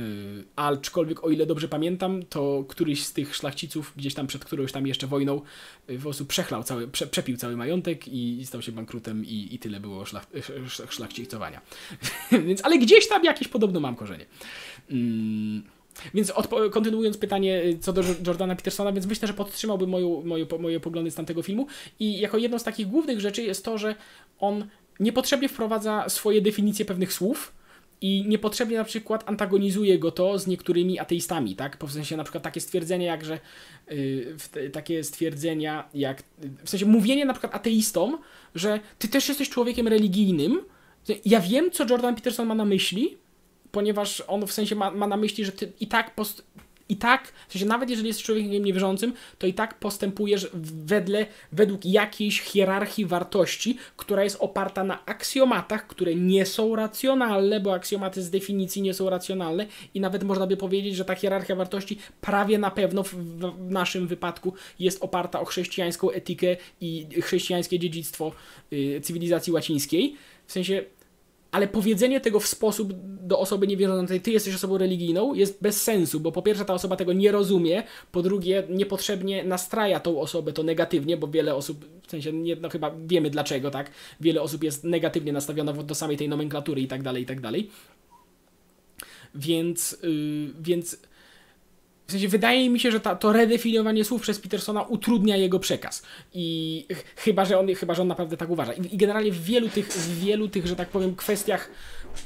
aczkolwiek o ile dobrze pamiętam, to któryś z tych szlachciców gdzieś tam przed którąś tam jeszcze wojną yy, po prostu przechlał cały, prze, przepił cały majątek i, stał się bankrutem i, i tyle było szlach, szlachcicowania. *laughs* Więc, ale gdzieś tam jakieś podobno mam korzenie. Yy. Więc kontynuując pytanie y, co do Jordana Petersona, więc myślę, że podtrzymałbym moją, moje, moje poglądy z tamtego filmu. I jako jedną z takich głównych rzeczy jest to, że on niepotrzebnie wprowadza swoje definicje pewnych słów, i niepotrzebnie na przykład antagonizuje go to z niektórymi ateistami, tak? W sensie na przykład takie stwierdzenie jak, że yy, takie stwierdzenia jak, w sensie mówienie na przykład ateistom, że ty też jesteś człowiekiem religijnym. Ja wiem, co Jordan Peterson ma na myśli, ponieważ on w sensie ma, ma na myśli, że ty i tak post, i tak, w sensie nawet jeżeli jesteś człowiekiem niewierzącym, to i tak postępujesz wedle, według jakiejś hierarchii wartości, która jest oparta na aksjomatach, które nie są racjonalne, bo aksjomaty z definicji nie są racjonalne i nawet można by powiedzieć, że ta hierarchia wartości prawie na pewno w, w naszym wypadku jest oparta o chrześcijańską etykę i chrześcijańskie dziedzictwo yy, cywilizacji łacińskiej. W sensie ale powiedzenie tego w sposób do osoby niewierzącej, ty jesteś osobą religijną, jest bez sensu, bo po pierwsze ta osoba tego nie rozumie, po drugie niepotrzebnie nastraja tą osobę to negatywnie, bo wiele osób, w sensie, nie, no chyba wiemy dlaczego, tak? Wiele osób jest negatywnie nastawiona do samej tej nomenklatury i tak dalej, i tak dalej. Więc, yy, więc w sensie wydaje mi się, że ta, to redefiniowanie słów przez Petersona utrudnia jego przekaz. I chyba, że on, chyba, że on naprawdę tak uważa. I, i generalnie w wielu tych, w wielu tych, że tak powiem, kwestiach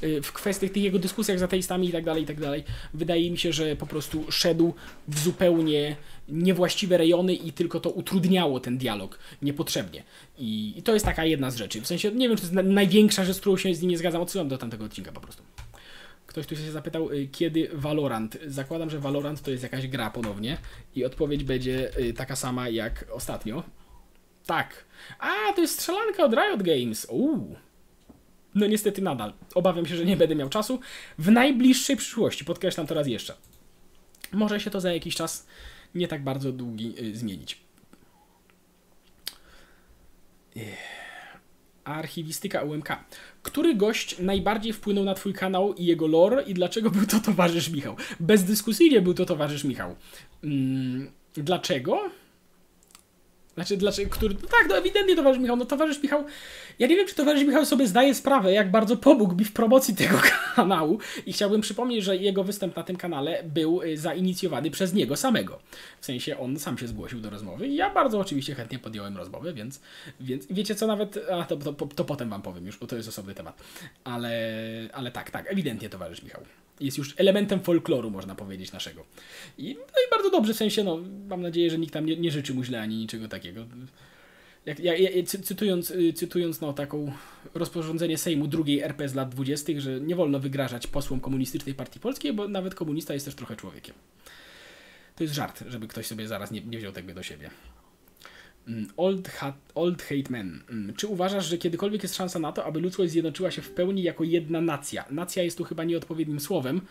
y, w kwestiach tych jego dyskusjach z ateistami i tak dalej, i tak dalej, wydaje mi się, że po prostu szedł w zupełnie niewłaściwe rejony i tylko to utrudniało ten dialog niepotrzebnie. I, i to jest taka jedna z rzeczy. W sensie, nie wiem, czy to jest na, największa rzecz, z którą się z nim nie zgadzam, odsyłam do tamtego odcinka po prostu. Ktoś tu się zapytał, y, kiedy Valorant. Zakładam, że Valorant to jest jakaś gra ponownie i odpowiedź będzie y, taka sama jak ostatnio. Tak. A, to jest strzelanka od Riot Games. Uuu. No niestety nadal. Obawiam się, że nie będę miał czasu. W najbliższej przyszłości, podkreślam to raz jeszcze. Może się to za jakiś czas nie tak bardzo długi y, zmienić. Archiwistyka UMK. Który gość najbardziej wpłynął na twój kanał i jego lore i dlaczego był to towarzysz Michał? Bezdyskusyjnie był to towarzysz Michał. Mm, dlaczego? Znaczy, dlaczego, który, no tak, no ewidentnie towarzysz Michał, no towarzysz Michał, ja nie wiem, czy towarzysz Michał sobie zdaje sprawę, jak bardzo pomógł mi w promocji *laughs* tego kanału i chciałbym przypomnieć, że jego występ na tym kanale był y, zainicjowany przez niego samego. W sensie on sam się zgłosił do rozmowy i ja bardzo oczywiście chętnie podjąłem rozmowę, więc, więc wiecie co, nawet, a to, to, to potem wam powiem już, bo to jest osobny temat, ale, ale tak, tak, ewidentnie towarzysz Michał jest już elementem folkloru, można powiedzieć, naszego. I, no i bardzo dobrze, w sensie, no, mam nadzieję, że nikt tam nie, nie życzy mu źle ani niczego takiego. Jak, ja, cytując, y, cytując no, taką rozporządzenie Sejmu drugiej RP z lat 20., że nie wolno wygrażać posłom komunistycznej partii polskiej, bo nawet komunista jest też trochę człowiekiem. To jest żart, żeby ktoś sobie zaraz nie, nie wziął tego do siebie. Mm, old, hat, old Hate Man. Mm, czy uważasz, że kiedykolwiek jest szansa na to, aby ludzkość zjednoczyła się w pełni jako jedna nacja? Nacja jest tu chyba nieodpowiednim słowem.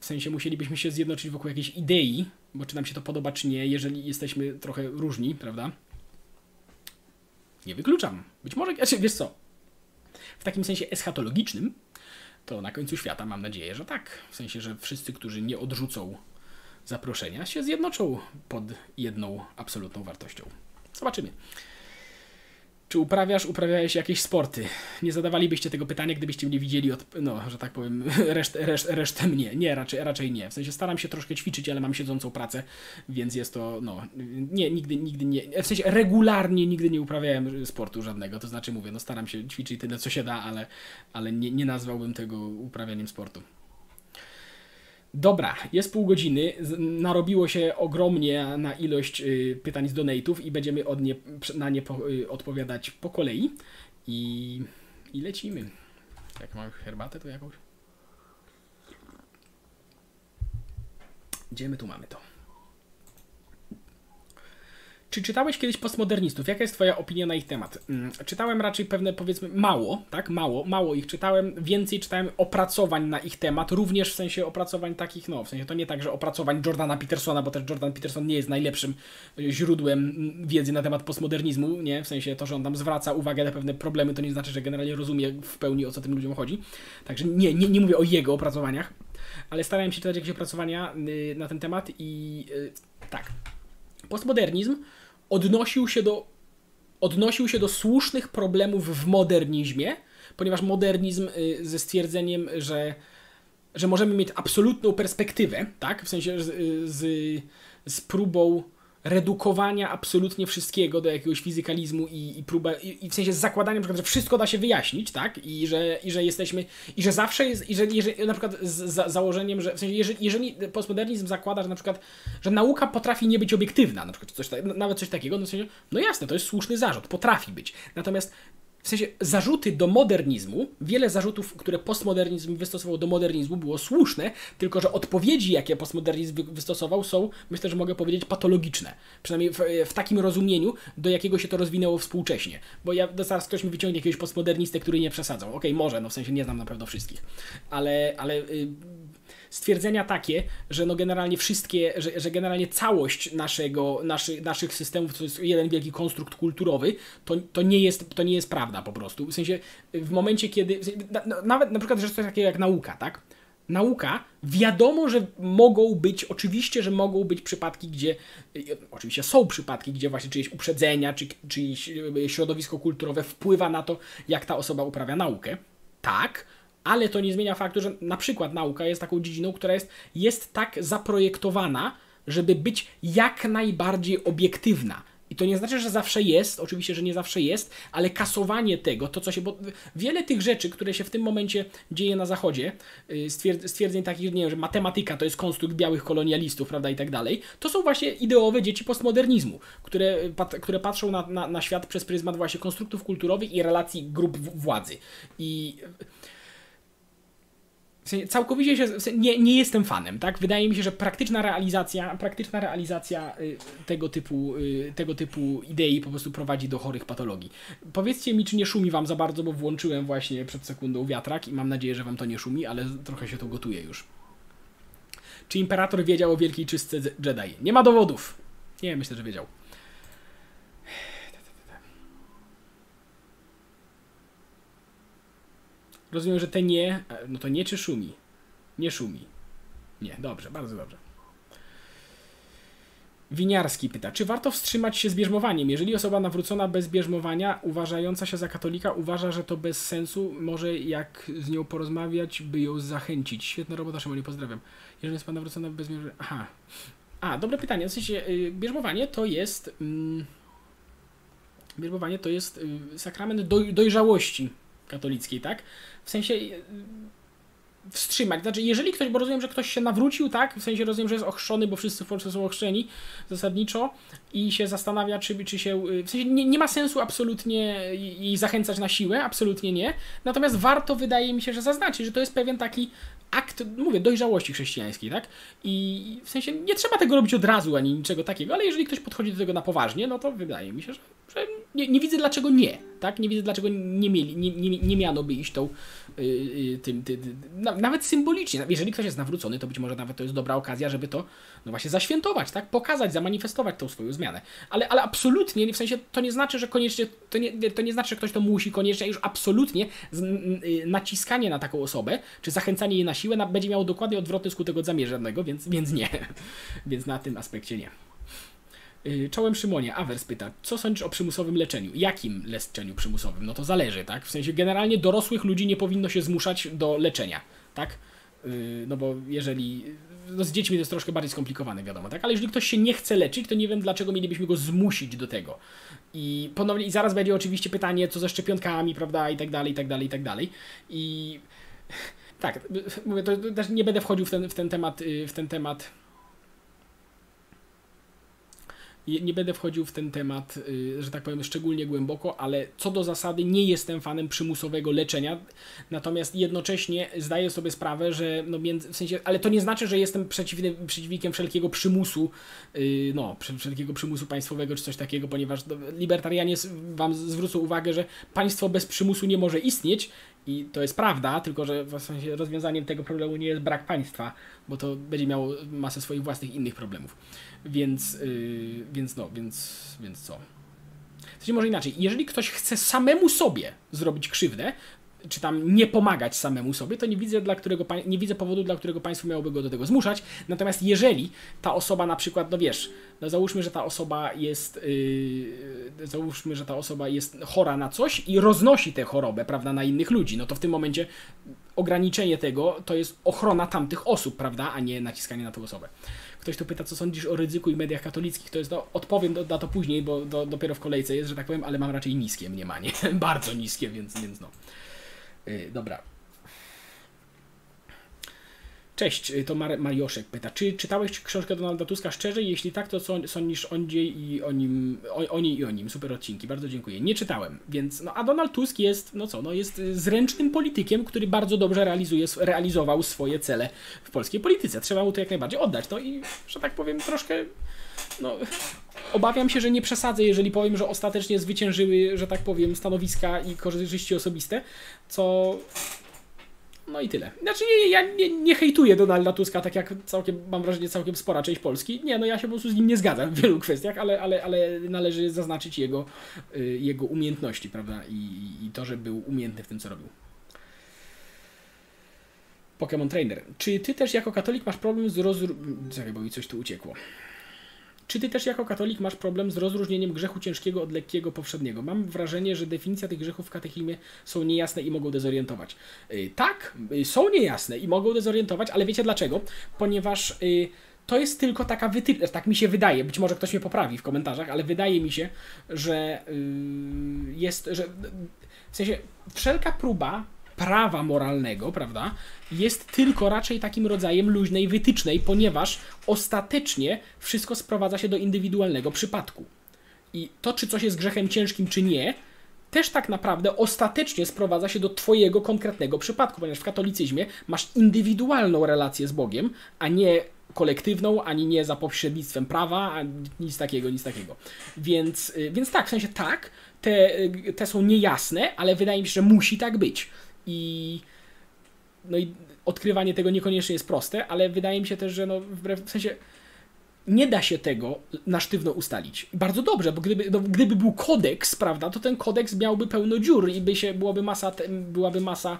W sensie musielibyśmy się zjednoczyć wokół jakiejś idei, bo czy nam się to podoba, czy nie, jeżeli jesteśmy trochę różni, prawda? Nie wykluczam. Być może, znaczy, wiesz co, w takim sensie eschatologicznym, to na końcu świata mam nadzieję, że tak. W sensie, że wszyscy, którzy nie odrzucą zaproszenia, się zjednoczą pod jedną absolutną wartością. Zobaczymy. Czy uprawiasz, uprawiałeś jakieś sporty? Nie zadawalibyście tego pytania, gdybyście mnie widzieli od, no, że tak powiem, resztę, *laughs* reszt, resztę mnie. Nie, raczej, raczej nie. W sensie staram się troszkę ćwiczyć, ale mam siedzącą pracę, więc jest to, no, nie, nigdy, nigdy nie, w sensie regularnie nigdy nie uprawiałem sportu żadnego, to znaczy mówię, no staram się ćwiczyć tyle, co się da, ale, ale nie, nie nazwałbym tego uprawianiem sportu. Dobra, jest pół godziny, narobiło się ogromnie na ilość y, pytań z donate'ów i będziemy od nie, na nie po, y, odpowiadać po kolei i, i lecimy. Jak mam herbatę, to jakąś? Gdzie my tu mamy to? Czy czytałeś kiedyś postmodernistów? Jaka jest Twoja opinia na ich temat? Mm, czytałem raczej pewne, powiedzmy, mało, tak? Mało, mało ich czytałem. Więcej czytałem opracowań na ich temat, również w sensie opracowań takich, no, w sensie to nie tak, że opracowań Jordana Petersona, bo też Jordan Peterson nie jest najlepszym y, źródłem wiedzy na temat postmodernizmu, nie? W sensie to, że on tam zwraca uwagę na pewne problemy, to nie znaczy, że generalnie rozumie w pełni o co tym ludziom chodzi. Także nie, nie, nie mówię o jego opracowaniach, ale starałem się czytać jakieś opracowania y, na ten temat i y, tak. Postmodernizm odnosił się do, odnosił się do słusznych problemów w modernizmie, ponieważ modernizm y, ze stwierdzeniem, że, że możemy mieć absolutną perspektywę, tak? W sensie z, z, z próbą redukowania absolutnie wszystkiego do jakiegoś fizykalizmu i, i próba, i, i, w sensie z zakładaniem, że wszystko da się wyjaśnić, tak? I że, i że jesteśmy, i że zawsze jest, i że jeżeli, na przykład z za, założeniem, że w sensie jeżeli, jeżeli postmodernizm zakłada, że na przykład, że nauka potrafi nie być obiektywna, na przykład coś, nawet coś takiego, no, w sensie, no jasne, to jest słuszny zarzut, potrafi być. Natomiast w sensie zarzuty do modernizmu, wiele zarzutów, które postmodernizm wystosował do modernizmu, było słuszne, tylko że odpowiedzi, jakie postmodernizm wystosował, są, myślę, że mogę powiedzieć, patologiczne. Przynajmniej w, w takim rozumieniu, do jakiego się to rozwinęło współcześnie. Bo ja zaraz ktoś mi wyciągnie jakiegoś postmodernistę, który nie przesadzał. Okej, okay, może, no w sensie nie znam na pewno wszystkich. Ale, ale y, stwierdzenia takie, że no generalnie wszystkie, że, że generalnie całość naszego, naszy, naszych systemów to jest jeden wielki konstrukt kulturowy, to, to, nie jest, to nie jest prawda po prostu. W sensie w momencie, kiedy. nawet na przykład rzecz takiego jak nauka, tak? Nauka, wiadomo, że mogą być, oczywiście, że mogą być przypadki, gdzie, oczywiście są przypadki, gdzie właśnie czyjeś uprzedzenia, czy czyjeś środowisko kulturowe wpływa na to, jak ta osoba uprawia naukę. Tak, ale to nie zmienia faktu, że na przykład nauka jest taką dziedziną, która jest, jest tak zaprojektowana, żeby być jak najbardziej obiektywna. I to nie znaczy, że zawsze jest, oczywiście, że nie zawsze jest, ale kasowanie tego, to co się, bo wiele tych rzeczy, które się w tym momencie dzieje na Zachodzie, y, stwierdzeń takich, nie wiem, że matematyka to jest konstrukt białych kolonialistów, prawda, i tak dalej, to są właśnie ideowe dzieci postmodernizmu, które, które patrzą na, na, na świat przez pryzmat właśnie konstruktów kulturowych i relacji grup władzy. I całkowicie się, nie, nie jestem fanem, tak? Wydaje mi się, że praktyczna realizacja, praktyczna realizacja y, tego, typu, y, tego typu idei po prostu prowadzi do chorych patologii. Powiedzcie mi, czy nie szumi wam za bardzo, bo włączyłem właśnie przed sekundą wiatrak i mam nadzieję, że wam to nie szumi, ale trochę się to gotuje już. Czy imperator wiedział o wielkiej czystce Jedi? Nie ma dowodów. Nie, myślę, że wiedział. Rozumiem, że te nie, no to nie czy szumi? Nie szumi. Nie, dobrze, bardzo dobrze. Winiarski pyta, czy warto wstrzymać się z bierzmowaniem? Jeżeli osoba nawrócona bez bierzmowania, uważająca się za katolika, uważa, że to bez sensu, może jak z nią porozmawiać, by ją zachęcić. Świetna robota, Szymonie, pozdrawiam. Jeżeli jest pan nawrócona bez bierzmowania... Aha. A, dobre pytanie. W sensie, yy, bierzmowanie to jest... Yy, bierzmowanie to jest yy, sakrament doj, dojrzałości katolickiej, tak? W sensie y, wstrzymać. Znaczy, jeżeli ktoś, bo rozumiem, że ktoś się nawrócił, tak? W sensie rozumiem, że jest ochrzczony, bo wszyscy w Polsce są ochrzczeni zasadniczo i się zastanawia, czy, czy się. Y, w sensie nie, nie ma sensu absolutnie jej zachęcać na siłę, absolutnie nie. Natomiast warto, wydaje mi się, że zaznaczyć, że to jest pewien taki akt, mówię, dojrzałości chrześcijańskiej, tak? I w sensie nie trzeba tego robić od razu ani niczego takiego, ale jeżeli ktoś podchodzi do tego na poważnie, no to wydaje mi się, że, że nie, nie, widzę dlaczego nie, tak? Nie widzę dlaczego nie, mieli, nie, nie, nie miano by iść tą, yy, tym, ty, ty, na, nawet symbolicznie. Jeżeli ktoś jest nawrócony, to być może nawet to jest dobra okazja, żeby to, no właśnie, zaświętować, tak? Pokazać, zamanifestować tą swoją zmianę. Ale, ale absolutnie, w sensie to nie znaczy, że koniecznie, to nie, to nie znaczy, że ktoś to musi koniecznie, już absolutnie z, yy, naciskanie na taką osobę, czy zachęcanie jej na siłę na, będzie miało dokładnie odwrotny skutek od zamierzonego, więc, więc nie. *laughs* więc na tym aspekcie nie. Y, czołem Szymonie, Awers pyta, co sądzisz o przymusowym leczeniu? Jakim leczeniu przymusowym? No to zależy, tak? W sensie generalnie dorosłych ludzi nie powinno się zmuszać do leczenia, tak? Y, no bo jeżeli. No z dziećmi to jest troszkę bardziej skomplikowane, wiadomo, tak? Ale jeżeli ktoś się nie chce leczyć, to nie wiem, dlaczego mielibyśmy go zmusić do tego. I ponownie, i zaraz będzie oczywiście pytanie, co ze szczepionkami, prawda, i tak dalej, i tak dalej, i tak dalej. I *laughs* tak, mówię, to też nie będę wchodził w ten, w ten temat, y, w ten temat nie będę wchodził w ten temat, y, że tak powiem, szczególnie głęboko, ale co do zasady nie jestem fanem przymusowego leczenia, natomiast jednocześnie zdaję sobie sprawę, że no w sensie, ale to nie znaczy, że jestem przeciwny, przeciwnikiem wszelkiego przymusu, y, no, wszelkiego przymusu państwowego czy coś takiego, ponieważ no, libertarianie wam zwrócą uwagę, że państwo bez przymusu nie może istnieć i to jest prawda, tylko że w sensie rozwiązaniem tego problemu nie jest brak państwa, bo to będzie miało masę swoich własnych innych problemów. Więc, yy, więc no, więc, więc co? W sensie może inaczej, jeżeli ktoś chce samemu sobie zrobić krzywdę, czy tam nie pomagać samemu sobie, to nie widzę, dla którego, nie widzę powodu, dla którego państwo miałoby go do tego zmuszać. Natomiast jeżeli ta osoba na przykład, no wiesz, no załóżmy, że ta osoba jest, yy, załóżmy, że ta osoba jest chora na coś i roznosi tę chorobę, prawda, na innych ludzi, no to w tym momencie ograniczenie tego to jest ochrona tamtych osób, prawda, a nie naciskanie na tę osobę. Ktoś tu pyta, co sądzisz o ryzyku i mediach katolickich, to jest, no, odpowiem na to później, bo do, dopiero w kolejce jest, że tak powiem, ale mam raczej niskie mniemanie, *laughs* bardzo niskie, więc, więc no. Yy, dobra. Cześć, to Mar Marioszek pyta, czy czytałeś książkę Donalda Tuska szczerze? Jeśli tak, to co sądzisz o i o o, niej i o nim? Super odcinki, bardzo dziękuję. Nie czytałem, więc, no a Donald Tusk jest, no co, no jest zręcznym politykiem, który bardzo dobrze realizuje, realizował swoje cele w polskiej polityce. Trzeba mu to jak najbardziej oddać, no i, że tak powiem, troszkę, no, obawiam się, że nie przesadzę, jeżeli powiem, że ostatecznie zwyciężyły, że tak powiem, stanowiska i korzyści osobiste, co no i tyle. Znaczy, nie, ja nie, nie hejtuję Donalda Tuska, tak jak całkiem, mam wrażenie, całkiem spora część Polski. Nie, no ja się po prostu z nim nie zgadzam w wielu kwestiach, ale, ale, ale należy zaznaczyć jego, y, jego umiejętności, prawda? I, I to, że był umiejętny w tym, co robił. Pokémon Trainer. Czy ty też jako katolik masz problem z. Czekaj, bo mi coś tu uciekło. Czy ty też jako katolik masz problem z rozróżnieniem grzechu ciężkiego od lekkiego powszedniego? Mam wrażenie, że definicja tych grzechów w katechizmie są niejasne i mogą dezorientować. Yy, tak, yy, są niejasne i mogą dezorientować, ale wiecie dlaczego? Ponieważ yy, to jest tylko taka wytyczna, tak mi się wydaje, być może ktoś mnie poprawi w komentarzach, ale wydaje mi się, że jest, że w sensie wszelka próba prawa moralnego, prawda, jest tylko raczej takim rodzajem luźnej wytycznej, ponieważ ostatecznie wszystko sprowadza się do indywidualnego przypadku. I to, czy coś jest grzechem ciężkim, czy nie, też tak naprawdę ostatecznie sprowadza się do Twojego konkretnego przypadku, ponieważ w katolicyzmie masz indywidualną relację z Bogiem, a nie kolektywną, ani nie za pośrednictwem prawa, ani nic takiego, nic takiego. Więc, y, więc tak, w sensie tak, te, y, te są niejasne, ale wydaje mi się, że musi tak być. I no i odkrywanie tego niekoniecznie jest proste, ale wydaje mi się też, że no wbrew, w sensie nie da się tego na sztywno ustalić. Bardzo dobrze, bo gdyby, no, gdyby był kodeks, prawda, to ten kodeks miałby pełno dziur i by się, byłaby masa, byłaby masa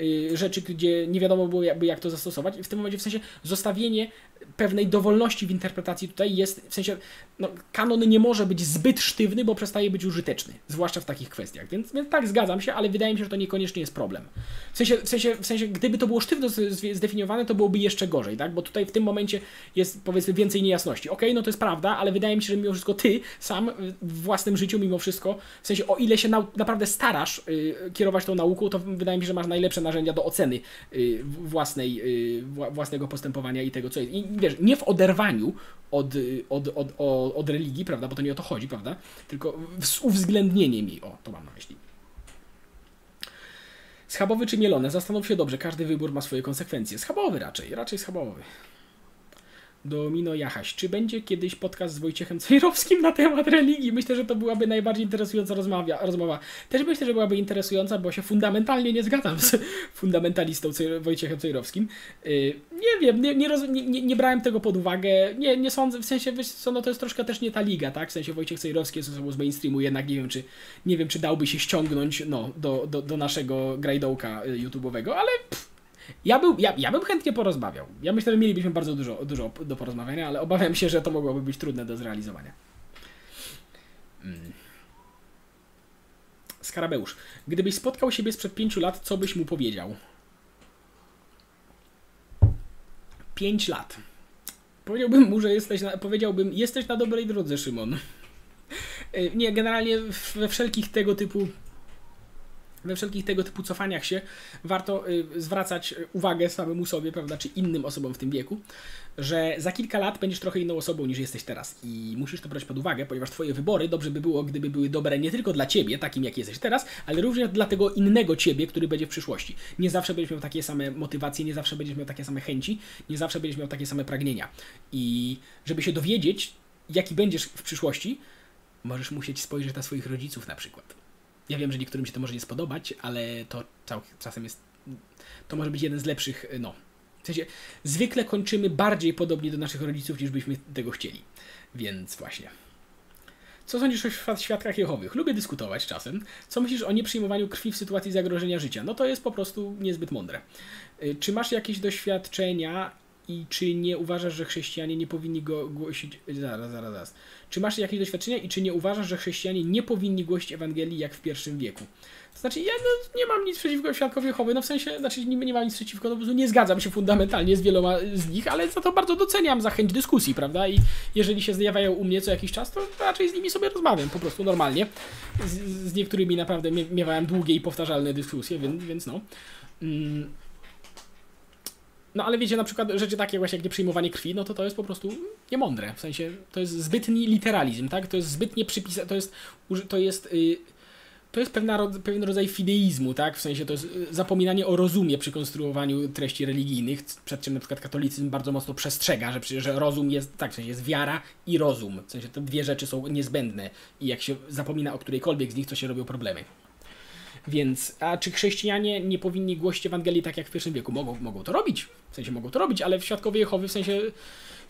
y, rzeczy, gdzie nie wiadomo było jakby jak to zastosować. I w tym momencie w sensie zostawienie pewnej dowolności w interpretacji tutaj jest, w sensie, no, kanon nie może być zbyt sztywny, bo przestaje być użyteczny, zwłaszcza w takich kwestiach. Więc, więc tak, zgadzam się, ale wydaje mi się, że to niekoniecznie jest problem. W sensie, w sensie, w sensie gdyby to było sztywno zdefiniowane, to byłoby jeszcze gorzej, tak? Bo tutaj w tym momencie jest, powiedzmy, więcej niejasności. Okej, okay, no to jest prawda, ale wydaje mi się, że mimo wszystko ty sam w własnym życiu, mimo wszystko, w sensie, o ile się na, naprawdę starasz yy, kierować tą nauką, to wydaje mi się, że masz najlepsze narzędzia do oceny yy, własnej, yy, własnego postępowania i tego, co jest. I wiesz, nie w oderwaniu od, od, od, od, od religii, prawda, bo to nie o to chodzi, prawda, tylko z uwzględnieniem jej, o, to mam na myśli. Schabowy czy mielone? Zastanów się dobrze, każdy wybór ma swoje konsekwencje. Schabowy raczej, raczej schabowy. Domino Jachaś. Czy będzie kiedyś podcast z Wojciechem Cejrowskim na temat religii? Myślę, że to byłaby najbardziej interesująca rozmawia, rozmowa. Też myślę, że byłaby interesująca, bo się fundamentalnie nie zgadzam z *laughs* fundamentalistą Wojciechem Cejrowskim. Yy, nie wiem, nie, nie, nie, nie, brałem tego pod uwagę. Nie, nie sądzę, w sensie, co, no to jest troszkę też nie ta liga, tak? W sensie Wojciech Cejrowski jest osobą z mainstreamu, jednak nie wiem, czy nie wiem, czy dałby się ściągnąć no, do, do, do naszego grajdołka y, YouTube'owego, ale pff, ja, był, ja, ja bym chętnie porozmawiał. Ja myślę, że mielibyśmy bardzo dużo, dużo do porozmawiania, ale obawiam się, że to mogłoby być trudne do zrealizowania. Mm. Skarabeusz. Gdybyś spotkał siebie sprzed pięciu lat, co byś mu powiedział? Pięć lat. Powiedziałbym mu, że jesteś na, powiedziałbym, jesteś na dobrej drodze, Szymon. *laughs* Nie, generalnie we wszelkich tego typu we wszelkich tego typu cofaniach się warto y, zwracać uwagę samemu sobie, prawda, czy innym osobom w tym wieku, że za kilka lat będziesz trochę inną osobą niż jesteś teraz i musisz to brać pod uwagę, ponieważ twoje wybory dobrze by było, gdyby były dobre nie tylko dla ciebie, takim jak jesteś teraz, ale również dla tego innego ciebie, który będzie w przyszłości. Nie zawsze będziesz miał takie same motywacje, nie zawsze będziesz miał takie same chęci, nie zawsze będziesz miał takie same pragnienia. I żeby się dowiedzieć, jaki będziesz w przyszłości, możesz musieć spojrzeć na swoich rodziców na przykład ja wiem, że niektórym się to może nie spodobać, ale to czasem jest. To może być jeden z lepszych. No. W sensie, zwykle kończymy bardziej podobnie do naszych rodziców, niż byśmy tego chcieli. Więc właśnie. Co sądzisz o świadkach Jehowych? Lubię dyskutować czasem. Co myślisz o nieprzyjmowaniu krwi w sytuacji zagrożenia życia? No to jest po prostu niezbyt mądre. Y, czy masz jakieś doświadczenia i czy nie uważasz, że chrześcijanie nie powinni go głosić. Zaraz, zaraz, zaraz. Czy masz jakieś doświadczenia i czy nie uważasz, że chrześcijanie nie powinni głosić Ewangelii jak w pierwszym wieku? To znaczy, ja no, nie mam nic przeciwko świadkowi Jehowy, no w sensie, znaczy nie, nie mam nic przeciwko, no po prostu nie zgadzam się fundamentalnie z wieloma z nich, ale za to bardzo doceniam za chęć dyskusji, prawda? I jeżeli się zjawiają u mnie co jakiś czas, to raczej z nimi sobie rozmawiam, po prostu normalnie. Z, z niektórymi naprawdę miewałem długie i powtarzalne dyskusje, więc, więc no. Mm. No ale wiecie, na przykład rzeczy takie właśnie jak nieprzyjmowanie krwi, no to to jest po prostu niemądre. W sensie to jest zbytni literalizm, tak? To jest zbytnie przypisane, to jest, to jest, yy, to jest pewna, pewien rodzaj fideizmu, tak? W sensie to jest y, zapominanie o rozumie przy konstruowaniu treści religijnych, przed czym na przykład katolicyzm bardzo mocno przestrzega, że, że rozum jest, tak, w sensie jest wiara i rozum. W sensie te dwie rzeczy są niezbędne i jak się zapomina o którejkolwiek z nich, to się robią problemy. Więc, a czy chrześcijanie nie powinni głosić Ewangelii tak jak w pierwszym wieku? Mogą, mogą to robić, w sensie mogą to robić, ale w Świadkowie Jehowy w sensie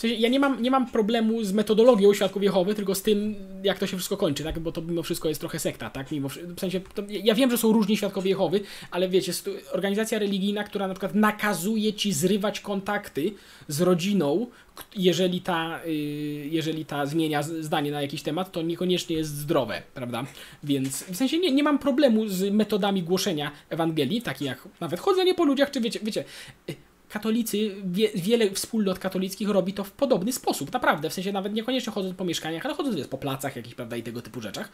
w sensie ja nie mam, nie mam problemu z metodologią Świadków Jehowy, tylko z tym, jak to się wszystko kończy, tak? Bo to mimo wszystko jest trochę sekta, tak? Mimo, w sensie, to, ja wiem, że są różni Świadkowie Jehowy, ale wiecie, organizacja religijna, która na przykład nakazuje ci zrywać kontakty z rodziną, jeżeli ta, y, jeżeli ta zmienia zdanie na jakiś temat, to niekoniecznie jest zdrowe, prawda? Więc w sensie nie, nie mam problemu z metodami głoszenia Ewangelii, takie jak nawet chodzenie po ludziach, czy wiecie, wiecie katolicy, wie, wiele wspólnot katolickich robi to w podobny sposób, naprawdę, w sensie nawet niekoniecznie chodząc po mieszkaniach, ale chodząc po placach jakichś, prawda, i tego typu rzeczach,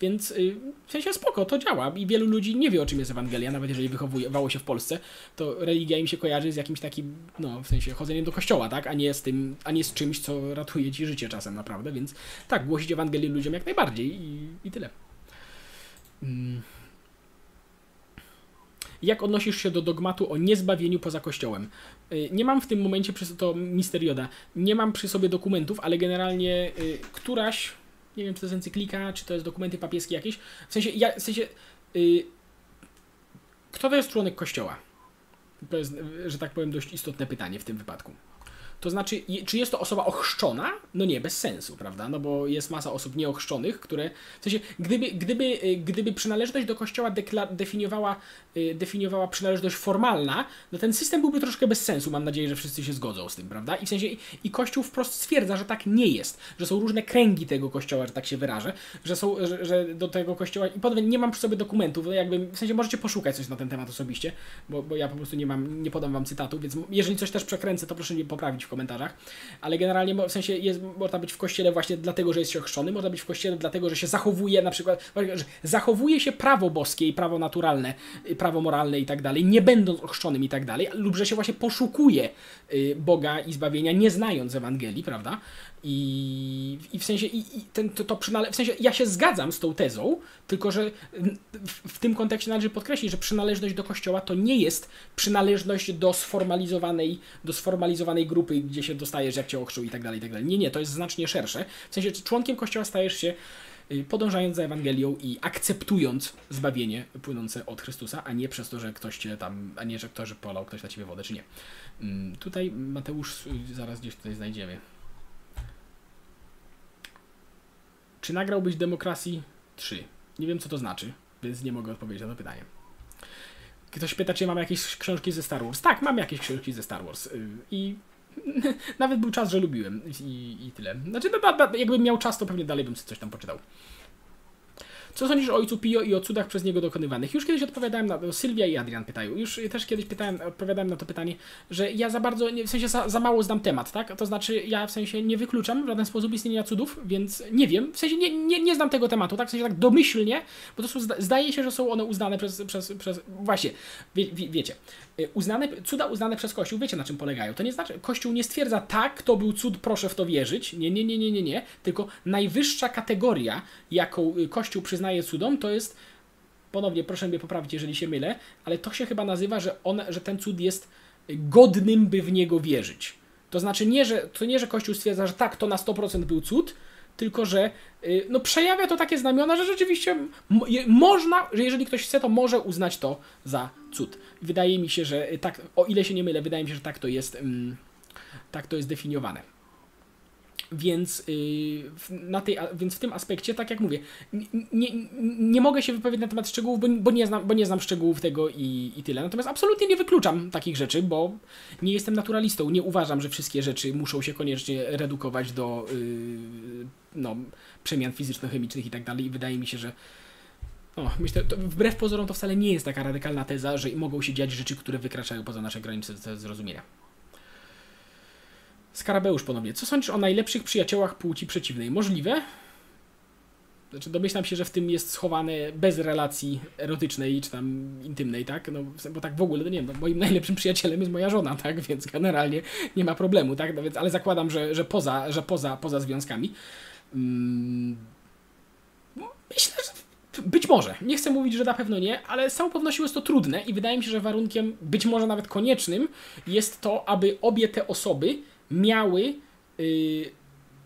więc y, w sensie spoko, to działa. I wielu ludzi nie wie o czym jest Ewangelia, nawet jeżeli wychowywało się w Polsce, to religia im się kojarzy z jakimś takim, no, w sensie chodzeniem do kościoła, tak, a nie z tym, a nie z czymś, co ratuje ci życie czasem, naprawdę, więc tak, głosić Ewangelię ludziom jak najbardziej i, i tyle. Mm. Jak odnosisz się do dogmatu o niezbawieniu poza Kościołem? Y, nie mam w tym momencie, przy, to misterioda, nie mam przy sobie dokumentów, ale generalnie y, któraś, nie wiem czy to jest encyklika, czy to jest dokumenty papieskie jakieś, w sensie, ja, w sensie y, kto to jest członek Kościoła? To jest, że tak powiem, dość istotne pytanie w tym wypadku. To znaczy, czy jest to osoba ochrzczona? No nie, bez sensu, prawda? No bo jest masa osób nieochrzczonych, które. W sensie, gdyby, gdyby, y, gdyby przynależność do kościoła definiowała, y, definiowała przynależność formalna, no ten system byłby troszkę bez sensu. Mam nadzieję, że wszyscy się zgodzą z tym, prawda? I w sensie, i kościół wprost stwierdza, że tak nie jest, że są różne kręgi tego kościoła, że tak się wyrażę, że są, że, że do tego kościoła. I potem nie mam przy sobie dokumentów, no jakby, w sensie możecie poszukać coś na ten temat osobiście, bo, bo ja po prostu nie mam, nie podam wam cytatu, więc jeżeli coś też przekręcę, to proszę mnie poprawić komentarzach, ale generalnie w sensie jest, można być w kościele właśnie dlatego, że jest się ochrzczony, można być w kościele dlatego, że się zachowuje na przykład, że zachowuje się prawo boskie i prawo naturalne, prawo moralne i tak dalej, nie będąc ochrzczonym i tak dalej, lub że się właśnie poszukuje y, Boga i zbawienia, nie znając Ewangelii, prawda? I, i w sensie, i, i ten, to, to przynale- w sensie ja się zgadzam z tą tezą, tylko że w, w, tym kontekście należy podkreślić, że przynależność do kościoła to nie jest przynależność do sformalizowanej, do sformalizowanej grupy, gdzie się dostajesz, jak cię ochrzcił i tak dalej, i tak dalej. Nie, nie, to jest znacznie szersze. W sensie członkiem kościoła stajesz się y, podążając za Ewangelią i akceptując zbawienie płynące od Chrystusa, a nie przez to, że ktoś cię tam, a nie, że ktoś polał ktoś na ciebie wodę, czy nie. Mm, tutaj Mateusz y, zaraz gdzieś tutaj znajdziemy. Czy nagrałbyś Demokracji 3? Nie wiem, co to znaczy, więc nie mogę odpowiedzieć na to pytanie. Ktoś pyta, czy mam jakieś książki ze Star Wars. Tak, mam jakieś książki ze Star Wars. Y, I *laughs* nawet był czas, że lubiłem. I, i tyle. Znaczy, no, jakbym miał czas, to pewnie dalej bym coś tam poczytał. Co sądzisz o ojcu Pio i o cudach przez niego dokonywanych? Już kiedyś odpowiadałem na to, Sylwia i Adrian pytają, już też kiedyś pytałem, odpowiadałem na to pytanie, że ja za bardzo, w sensie za, za, mało znam temat, tak? To znaczy, ja w sensie nie wykluczam w żaden sposób istnienia cudów, więc nie wiem, w sensie nie, nie, nie znam tego tematu, tak? W sensie tak domyślnie, bo to zdaje się, że są one uznane przez, przez, przez właśnie, wie, wie, wiecie, uznane, cuda uznane przez Kościół, wiecie na czym polegają. To nie znaczy, Kościół nie stwierdza, tak, to był cud, proszę w to wierzyć. Nie, nie, nie, nie, nie, nie. Tylko najwyższa kategoria, jaką y, Kościół przyznaje cudom, to jest, ponownie proszę mnie poprawić, jeżeli się mylę, ale to się chyba nazywa, że, on, że ten cud jest godnym, by w niego wierzyć. To znaczy nie, że, to nie, że Kościół stwierdza, że tak, to na 100% był cud, tylko że y, no, przejawia to takie znamiona, że rzeczywiście można, że jeżeli ktoś chce, to może uznać to za cud. Wydaje mi się, że tak, o ile się nie mylę, wydaje mi się, że tak to jest, mm, tak to jest definiowane. Więc, yy, na tej, więc w tym aspekcie, tak jak mówię, nie, nie mogę się wypowiedzieć na temat szczegółów, bo, bo, nie, znam, bo nie znam szczegółów tego i, i tyle. Natomiast absolutnie nie wykluczam takich rzeczy, bo nie jestem naturalistą. Nie uważam, że wszystkie rzeczy muszą się koniecznie redukować do no, przemian fizyczno-chemicznych i tak dalej. I wydaje mi się, że o, myślę, to wbrew pozorom to wcale nie jest taka radykalna teza, że mogą się dziać rzeczy, które wykraczają poza nasze granice zrozumienia. Skarabeusz ponownie. Co sądzisz o najlepszych przyjaciołach płci przeciwnej? Możliwe? Znaczy domyślam się, że w tym jest schowane bez relacji erotycznej czy tam intymnej, tak? No, bo tak w ogóle, no nie wiem, moim najlepszym przyjacielem jest moja żona, tak? Więc generalnie nie ma problemu, tak? No więc, ale zakładam, że, że, poza, że poza, poza związkami. Hmm, myślę, że być może. Nie chcę mówić, że na pewno nie, ale z całą pewnością jest to trudne i wydaje mi się, że warunkiem, być może nawet koniecznym, jest to, aby obie te osoby miały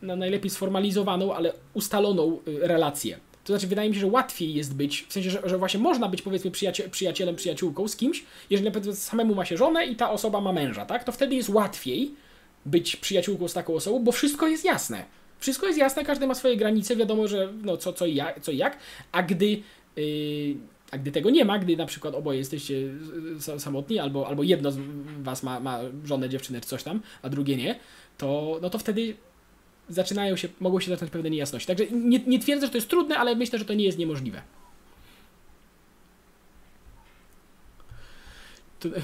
no najlepiej sformalizowaną, ale ustaloną yy, relację. To znaczy, wydaje mi się, że łatwiej jest być, w sensie, że, że właśnie można być powiedzmy przyjaciel, przyjacielem, przyjaciółką z kimś, jeżeli nawet samemu ma się żonę i ta osoba ma męża, tak? To wtedy jest łatwiej być przyjaciółką z taką osobą, bo wszystko jest jasne. Wszystko jest jasne, każdy ma swoje granice, wiadomo, że no co, co, i, jak, co jak, a gdy yy, a gdy tego nie ma, gdy na przykład oboje jesteście samotni, albo, albo jedno z was ma, ma żonę, dziewczynę czy coś tam, a drugie nie, to, no to wtedy zaczynają się, mogą się zacząć pewne niejasności. Także nie, nie twierdzę, że to jest trudne, ale myślę, że to nie jest niemożliwe.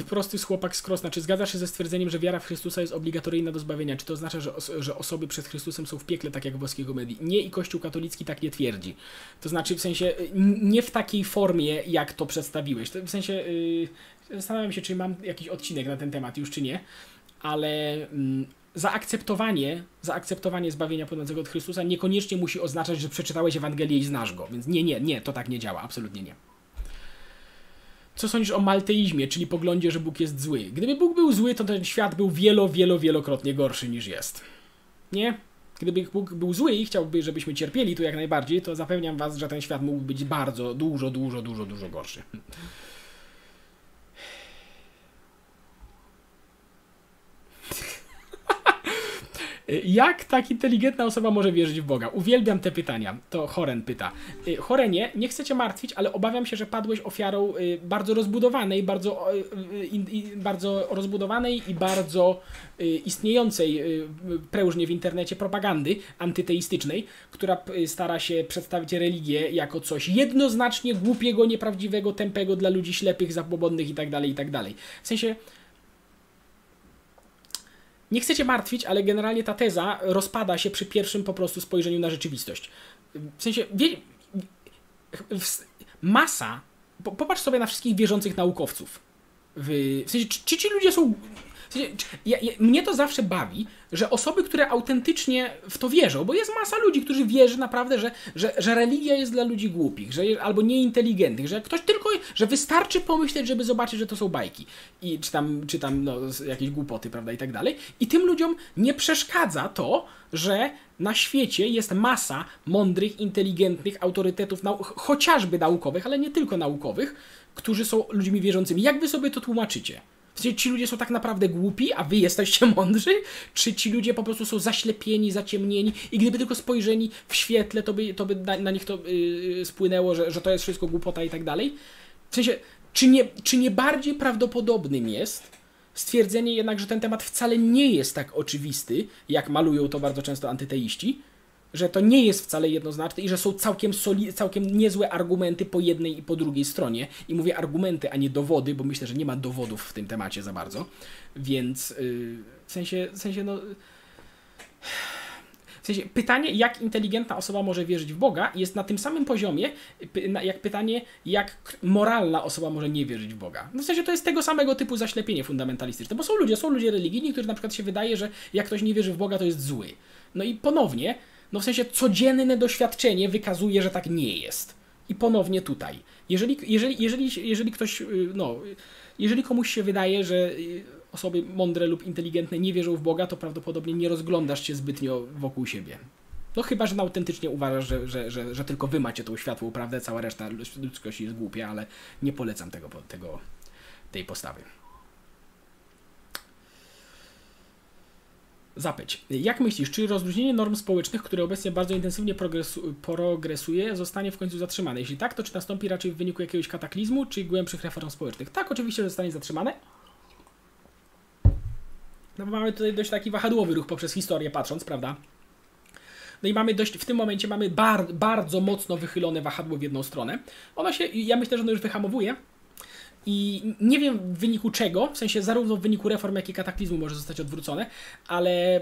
Prosty chłopak z Krosna. Czy zgadzasz się ze stwierdzeniem, że wiara w Chrystusa jest obligatoryjna do zbawienia? Czy to oznacza, że, os że osoby przed Chrystusem są w piekle, tak jak włoskiej komedii? Nie i Kościół katolicki tak nie twierdzi. To znaczy w sensie nie w takiej formie, jak to przedstawiłeś. W sensie yy, zastanawiam się, czy mam jakiś odcinek na ten temat już, czy nie, ale yy, zaakceptowanie, zaakceptowanie zbawienia płynącego od Chrystusa niekoniecznie musi oznaczać, że przeczytałeś Ewangelię i znasz go. Więc nie, nie, nie, to tak nie działa, absolutnie nie. Co sądzisz o malteizmie, czyli poglądzie, że Bóg jest zły? Gdyby Bóg był zły, to ten świat był wielo, wielo, wielokrotnie gorszy niż jest. Nie? Gdyby Bóg był zły i chciałby, żebyśmy cierpieli tu jak najbardziej, to zapewniam was, że ten świat mógłby być bardzo, dużo, dużo, dużo, dużo gorszy. Jak tak inteligentna osoba może wierzyć w Boga? Uwielbiam te pytania. To Horen pyta. Y, Horenie, nie chcę cię martwić, ale obawiam się, że padłeś ofiarą y, bardzo rozbudowanej, bardzo, y, bardzo rozbudowanej i bardzo istniejącej prężnie w internecie propagandy antyteistycznej, która stara się przedstawić religię jako coś jednoznacznie głupiego, nieprawdziwego, tępego dla ludzi ślepych, zabłobodnych itd., tak itd. Tak w sensie nie chcecie martwić, ale generalnie ta teza rozpada się przy pierwszym po prostu spojrzeniu na rzeczywistość. W sensie, wie, masa, popatrz sobie na wszystkich wierzących naukowców. W, w sensie, czy ci ludzie są ja, ja, mnie to zawsze bawi, że osoby, które autentycznie w to wierzą, bo jest masa ludzi, którzy wierzy naprawdę, że, że, że religia jest dla ludzi głupich, że, albo nieinteligentnych, że ktoś tylko, że wystarczy pomyśleć, żeby zobaczyć, że to są bajki. I, czy tam, czy tam no, jakieś głupoty, prawda, i tak dalej. I tym ludziom nie przeszkadza to, że na świecie jest masa mądrych, inteligentnych autorytetów, nau chociażby naukowych, ale nie tylko naukowych, którzy są ludźmi wierzącymi. Jak wy sobie to tłumaczycie? Czy ci ludzie są tak naprawdę głupi, a wy jesteście *laughs* mądrzy? Czy ci ludzie po prostu są zaślepieni, zaciemnieni i gdyby tylko spojrzeli w świetle, to by, to by na, na nich to yy, spłynęło, że, że to jest wszystko głupota i tak dalej? W sensie, czy nie, czy nie bardziej prawdopodobnym jest stwierdzenie jednak, że ten temat wcale nie jest tak oczywisty, jak malują to bardzo często antyteiści, że to nie jest wcale jednoznaczne i że są całkiem, soli, całkiem niezłe argumenty po jednej i po drugiej stronie. I mówię argumenty, a nie dowody, bo myślę, że nie ma dowodów w tym temacie za bardzo. Więc yy, w sensie, w sensie no. W sensie pytanie, jak inteligentna osoba może wierzyć w Boga, jest na tym samym poziomie, jak pytanie, jak moralna osoba może nie wierzyć w Boga. No w sensie to jest tego samego typu zaślepienie fundamentalistyczne, bo są ludzie, są ludzie religijni, którzy na przykład się wydaje, że jak ktoś nie wierzy w Boga, to jest zły. No i ponownie, no w sensie codzienne doświadczenie wykazuje, że tak nie jest. I ponownie tutaj. Jeżeli, jeżeli, jeżeli, jeżeli ktoś, y, no, jeżeli komuś się wydaje, że y, osoby mądre lub inteligentne nie wierzą w Boga, to prawdopodobnie nie rozglądasz się zbytnio wokół siebie. No chyba, że autentycznie uważasz, że, że, że, że tylko wy macie tą światłą prawdę, cała reszta ludzkości jest głupia, ale nie polecam tego, tego tej postawy. Zapyć. Jak myślisz, czy rozluźnienie norm społecznych, które obecnie bardzo intensywnie progresu progresuje, zostanie w końcu zatrzymane? Jeśli tak, to czy nastąpi raczej w wyniku jakiegoś kataklizmu, czy głębszych reform społecznych? Tak, oczywiście, zostanie zatrzymane. No, mamy tutaj dość taki wahadłowy ruch poprzez historię patrząc, prawda? No i mamy dość, w tym momencie mamy bar bardzo mocno wychylone wahadło w jedną stronę. Ono się, ja myślę, że ono już wyhamowuje, i nie wiem w wyniku czego, w sensie zarówno w wyniku reform, jak i kataklizmu może zostać odwrócone, ale,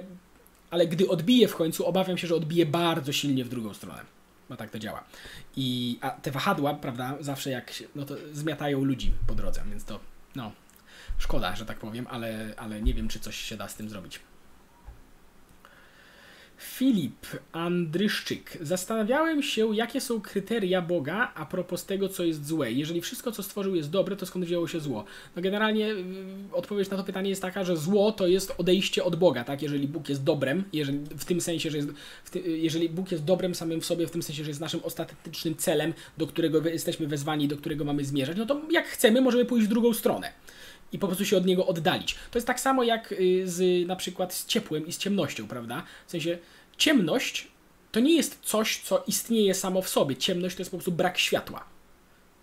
ale gdy odbije w końcu, obawiam się, że odbije bardzo silnie w drugą stronę. Bo tak to działa. I a te wahadła, prawda, zawsze jak się, no to zmiatają ludzi po drodze, więc to no szkoda, że tak powiem, ale, ale nie wiem, czy coś się da z tym zrobić. Filip Andryszczyk. Zastanawiałem się, jakie są kryteria Boga a propos tego, co jest złe. Jeżeli wszystko, co stworzył, jest dobre, to skąd wzięło się zło? No generalnie y, odpowiedź na to pytanie jest taka, że zło to jest odejście od Boga, tak? Jeżeli Bóg jest dobrem, jeżeli, w tym sensie, że jest, ty, jeżeli Bóg jest dobrem samym w sobie, w tym sensie, że jest naszym ostatecznym celem, do którego jesteśmy wezwani, do którego mamy zmierzać, no to jak chcemy, możemy pójść w drugą stronę i po prostu się od niego oddalić. To jest tak samo jak y, z na przykład z ciepłem i z ciemnością, prawda? W sensie ciemność to nie jest coś, co istnieje samo w sobie. Ciemność to jest po prostu brak światła.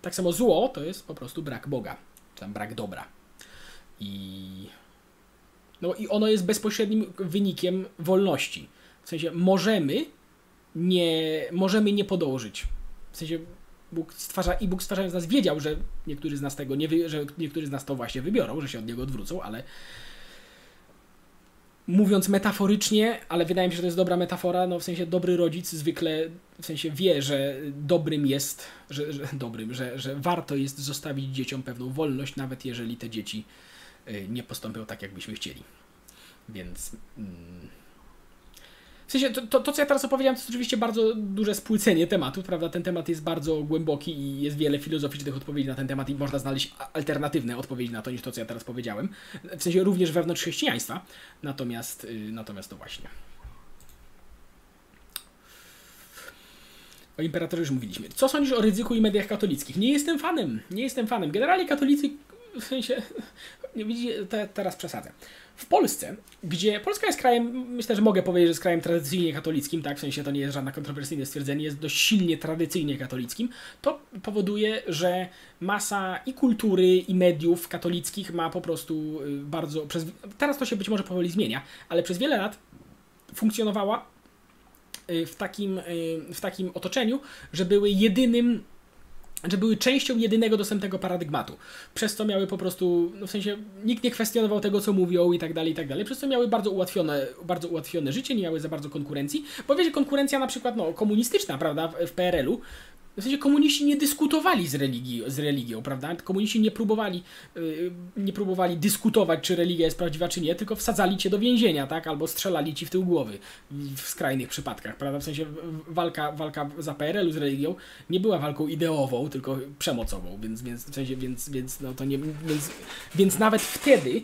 Tak samo zło to jest po prostu brak Boga, czy tam brak dobra. I no i ono jest bezpośrednim wynikiem wolności. W sensie możemy nie, możemy nie podążyć. W sensie Bóg stwarza, i Bóg stwarzając nas wiedział, że niektórzy z nas tego nie, wy, że niektórzy z nas to właśnie wybiorą, że się od niego odwrócą, ale mówiąc metaforycznie, ale wydaje mi się, że to jest dobra metafora, no w sensie dobry rodzic zwykle w sensie wie, że dobrym jest, że, że *laughs* dobrym, że, że warto jest zostawić dzieciom pewną wolność, nawet jeżeli te dzieci y, nie postąpią tak, jakbyśmy chcieli. Więc. Mm, w sensie, to, to, to, co ja teraz opowiedziałem, to jest oczywiście bardzo duże spłycenie tematu, prawda? Ten temat jest bardzo głęboki i jest wiele filozoficznych odpowiedzi na ten temat i można znaleźć alternatywne odpowiedzi na to, niż to, co ja teraz powiedziałem. W sensie również wewnątrz chrześcijaństwa. Natomiast, yy, natomiast to właśnie. O imperatorze już mówiliśmy. Co sądzisz o ryzyku i mediach katolickich? Nie jestem fanem. Nie jestem fanem. Generalnie katolicy, w sensie, nie widzicie, te, teraz przesadzę w Polsce, gdzie Polska jest krajem, myślę, że mogę powiedzieć, że jest krajem tradycyjnie katolickim, tak, w sensie to nie jest żadne kontrowersyjne stwierdzenie, jest dość silnie tradycyjnie katolickim, to powoduje, że masa i kultury, i mediów katolickich ma po prostu y, bardzo, przez, teraz to się być może powoli zmienia, ale przez wiele lat funkcjonowała y, w takim, y, w takim otoczeniu, że były jedynym że były częścią jedynego dostępnego paradygmatu. Przez co miały po prostu, no w sensie nikt nie kwestionował tego, co mówią i tak dalej, i tak dalej. Przez co miały bardzo ułatwione, bardzo ułatwione życie, nie miały za bardzo konkurencji. Bo wiecie, konkurencja na przykład, no, komunistyczna, prawda, w PRL-u, w sensie komuniści nie dyskutowali z, religii, z religią, prawda? Komuniści nie próbowali, yy, nie próbowali dyskutować, czy religia jest prawdziwa, czy nie, tylko wsadzali cię do więzienia, tak? Albo strzelali ci w tył głowy w skrajnych przypadkach, prawda? W sensie walka, walka za PRL-u z religią nie była walką ideową, tylko przemocową, więc, więc w sensie, więc, więc no to nie, więc, więc nawet wtedy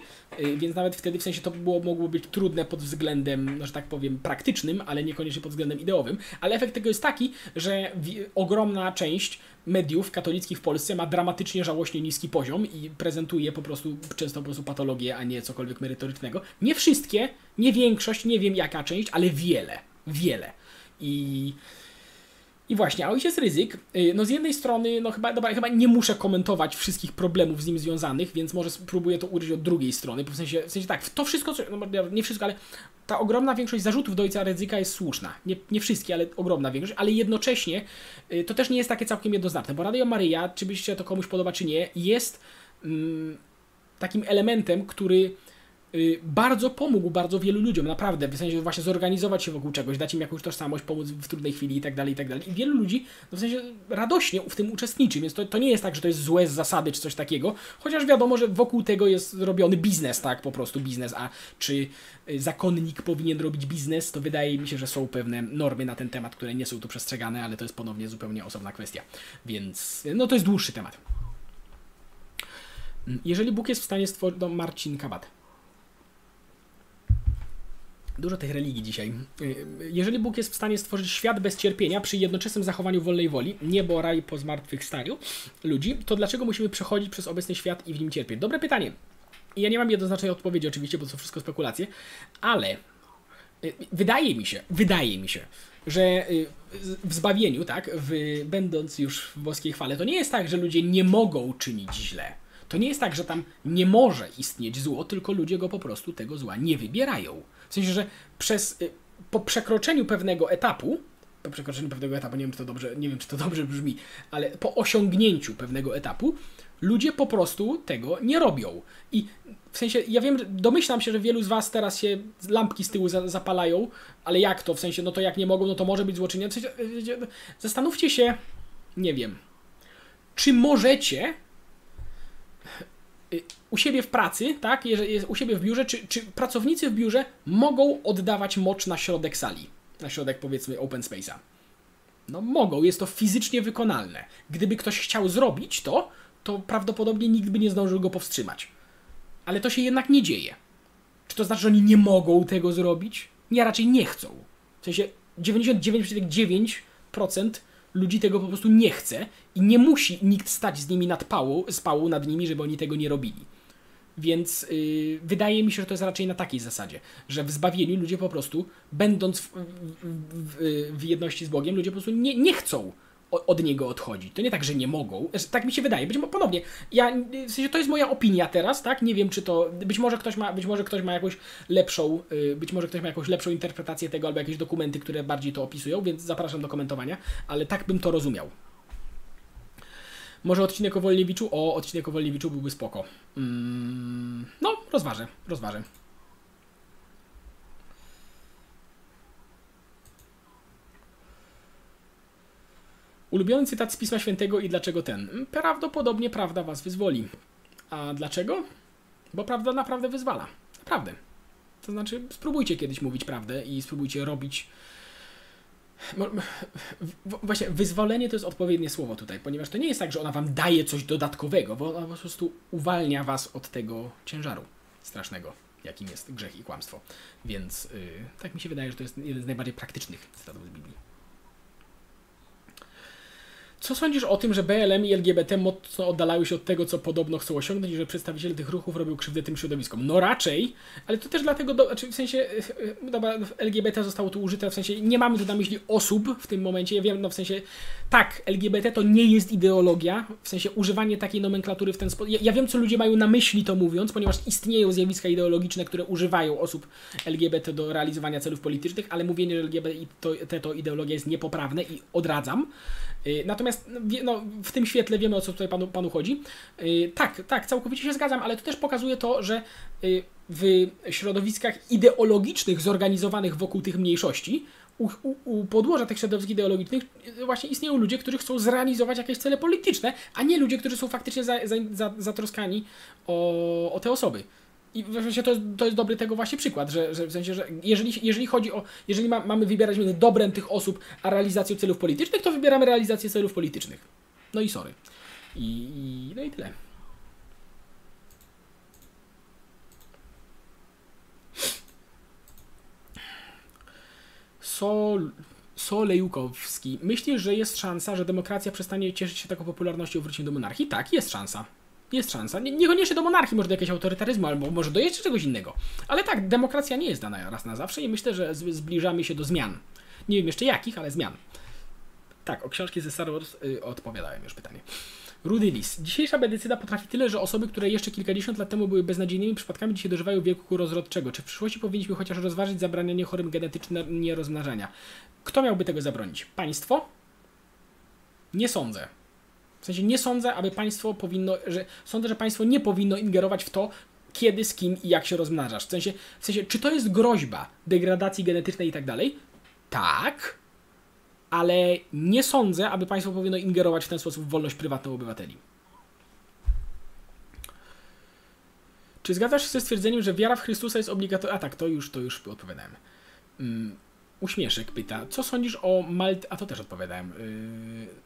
więc nawet wtedy w sensie to było, mogło być trudne pod względem, no, że tak powiem, praktycznym, ale niekoniecznie pod względem ideowym. Ale efekt tego jest taki, że ogromna część mediów katolickich w Polsce ma dramatycznie żałośnie niski poziom i prezentuje po prostu często po prostu patologię, a nie cokolwiek merytorycznego. Nie wszystkie, nie większość, nie wiem jaka część, ale wiele. Wiele. I i właśnie, a ojciec ryzyk, y, no z jednej strony, no chyba, dobra, chyba nie muszę komentować wszystkich problemów z nim związanych, więc może spróbuję to użyć od drugiej strony, w sensie, w sensie tak, to wszystko, co, no nie wszystko, ale ta ogromna większość zarzutów do ojca ryzyka jest słuszna. Nie, nie wszystkie, ale ogromna większość, ale jednocześnie y, to też nie jest takie całkiem jednoznaczne, bo Radio Maryja, czy by się to komuś podoba, czy nie, jest mm, takim elementem, który bardzo pomógł bardzo wielu ludziom, naprawdę, w sensie właśnie zorganizować się wokół czegoś, dać im jakąś tożsamość, pomóc w trudnej chwili i tak dalej, i tak dalej. I wielu ludzi, no w sensie radośnie w tym uczestniczy, więc to, to nie jest tak, że to jest złe z zasady czy coś takiego, chociaż wiadomo, że wokół tego jest robiony biznes, tak, po prostu biznes, a czy y, zakonnik powinien robić biznes, to wydaje mi się, że są pewne normy na ten temat, które nie są tu przestrzegane, ale to jest ponownie zupełnie osobna kwestia, więc no to jest dłuższy temat. Jeżeli Bóg jest w stanie stworzyć, no Marcin Kabat. Dużo tych religii dzisiaj. Jeżeli Bóg jest w stanie stworzyć świat bez cierpienia przy jednoczesnym zachowaniu wolnej woli, niebo, raj po zmartwychwstaniu ludzi, to dlaczego musimy przechodzić przez obecny świat i w nim cierpieć? Dobre pytanie. Ja nie mam jednoznacznej odpowiedzi oczywiście, bo to są wszystko spekulacje, ale y, wydaje mi się, wydaje mi się, że y, w zbawieniu, tak, w, będąc już w boskiej chwale, to nie jest tak, że ludzie nie mogą czynić źle. To nie jest tak, że tam nie może istnieć zło, tylko ludzie go po prostu tego zła nie wybierają. W sensie, że przez, y, po przekroczeniu pewnego etapu, po przekroczeniu pewnego etapu, nie wiem, czy to dobrze, nie wiem, czy to dobrze brzmi, ale po osiągnięciu pewnego etapu, ludzie po prostu tego nie robią. I w sensie, ja wiem, domyślam się, że wielu z Was teraz się lampki z tyłu za, zapalają, ale jak to? W sensie, no to jak nie mogą, no to może być złoczynienie. W sensie, zastanówcie się, nie wiem, czy możecie u siebie w pracy, tak, u siebie w biurze, czy, czy pracownicy w biurze mogą oddawać mocz na środek sali, na środek powiedzmy open space'a. No mogą, jest to fizycznie wykonalne. Gdyby ktoś chciał zrobić to, to prawdopodobnie nikt by nie zdążył go powstrzymać. Ale to się jednak nie dzieje. Czy to znaczy, że oni nie mogą tego zrobić? Nie, raczej nie chcą. W sensie 99,9% ludzi tego po prostu nie chce i nie musi nikt stać z nimi nad pałą, z pałą nad nimi, żeby oni tego nie robili. Więc yy, wydaje mi się, że to jest raczej na takiej zasadzie, że w zbawieniu ludzie po prostu, będąc w, w, w, w jedności z Bogiem, ludzie po prostu nie, nie chcą od niego odchodzi. To nie tak, że nie mogą. Tak mi się wydaje. Być może ponownie, ja, w sensie to jest moja opinia teraz, tak? Nie wiem, czy to. Być może ktoś ma, być może ktoś ma jakąś lepszą, y, być może ktoś ma jakąś lepszą interpretację tego, albo jakieś dokumenty, które bardziej to opisują, więc zapraszam do komentowania, ale tak bym to rozumiał. Może odcinek o Wolniewiczu? O, odcinek o Wolniewiczu byłby spoko. Mm, no, rozważę, rozważę. Ulubiony cytat z Pisma Świętego i dlaczego ten? Prawdopodobnie prawda was wyzwoli. A dlaczego? Bo prawda naprawdę wyzwala. Naprawdę. To znaczy, spróbujcie kiedyś mówić prawdę i spróbujcie robić. Właśnie, wyzwolenie to jest odpowiednie słowo tutaj, ponieważ to nie jest tak, że ona wam daje coś dodatkowego, bo ona po prostu uwalnia was od tego ciężaru strasznego, jakim jest grzech i kłamstwo. Więc yy, tak mi się wydaje, że to jest jeden z najbardziej praktycznych cytatów z Biblii. Co sądzisz o tym, że BLM i LGBT mocno oddalały się od tego, co podobno chcą osiągnąć i że przedstawiciele tych ruchów robią krzywdę tym środowiskom? No raczej, ale to też dlatego, do, znaczy w sensie, e, e, dobra, LGBT zostało tu użyte, w sensie nie mamy tu na myśli osób w tym momencie, ja wiem, no w sensie, tak, LGBT to nie jest ideologia, w sensie używanie takiej nomenklatury w ten sposób, ja, ja wiem, co ludzie mają na myśli to mówiąc, ponieważ istnieją zjawiska ideologiczne, które używają osób LGBT do realizowania celów politycznych, ale mówienie, że LGBT to, to ideologia jest niepoprawne i odradzam, natomiast Natomiast no, w tym świetle wiemy o co tutaj panu, panu chodzi. Y, tak, tak, całkowicie się zgadzam, ale to też pokazuje to, że y, w środowiskach ideologicznych zorganizowanych wokół tych mniejszości, u, u, u, podłoża tych środowisk ideologicznych y, właśnie istnieją ludzie, którzy chcą zrealizować jakieś cele polityczne, a nie ludzie, którzy są faktycznie za, za, zatroskani o, o te osoby. I w sensie to to jest dobry tego właśnie przykład, że, że w sensie, że jeżeli, jeżeli chodzi o, jeżeli ma, mamy wybierać między dobrem tych osób, a realizacją celów politycznych, to wybieramy realizację celów politycznych. No i sorry. I, i no i tyle. Sol, Solejukowski. Myślisz, że jest szansa, że demokracja przestanie cieszyć się taką popularnością i wróci do monarchii? Tak, jest szansa jest szansa. Nie, niekoniecznie do monarchii, może do jakiegoś autorytaryzmu, albo może do jeszcze czegoś innego. Ale tak, demokracja nie jest dana raz na zawsze i myślę, że zbliżamy się do zmian. Nie wiem jeszcze jakich, ale zmian. Tak, o książki ze Star Wars yy, odpowiadałem już pytanie. Rudy Lis. Dzisiejsza medycyna potrafi tyle, że osoby, które jeszcze kilkadziesiąt lat temu były beznadziejnymi przypadkami, dzisiaj dożywają wieku rozrodczego. Czy w przyszłości powinniśmy chociaż rozważyć zabranianie chorym genetycznie rozmnażania? Kto miałby tego zabronić? Państwo? Nie sądzę. W sensie nie sądzę, aby państwo powinno, że sądzę, że państwo nie powinno ingerować w to, kiedy, z kim i jak się rozmnażasz. W sensie, w sensie czy to jest groźba degradacji genetycznej i tak dalej? Tak, ale nie sądzę, aby państwo powinno ingerować w ten sposób w wolność prywatną obywateli. Czy zgadzasz się ze stwierdzeniem, że wiara w Chrystusa jest obligatorna? A tak, to już, to już odpowiadałem. Um, uśmieszek pyta, co sądzisz o Malt... A to też odpowiadałem. Yy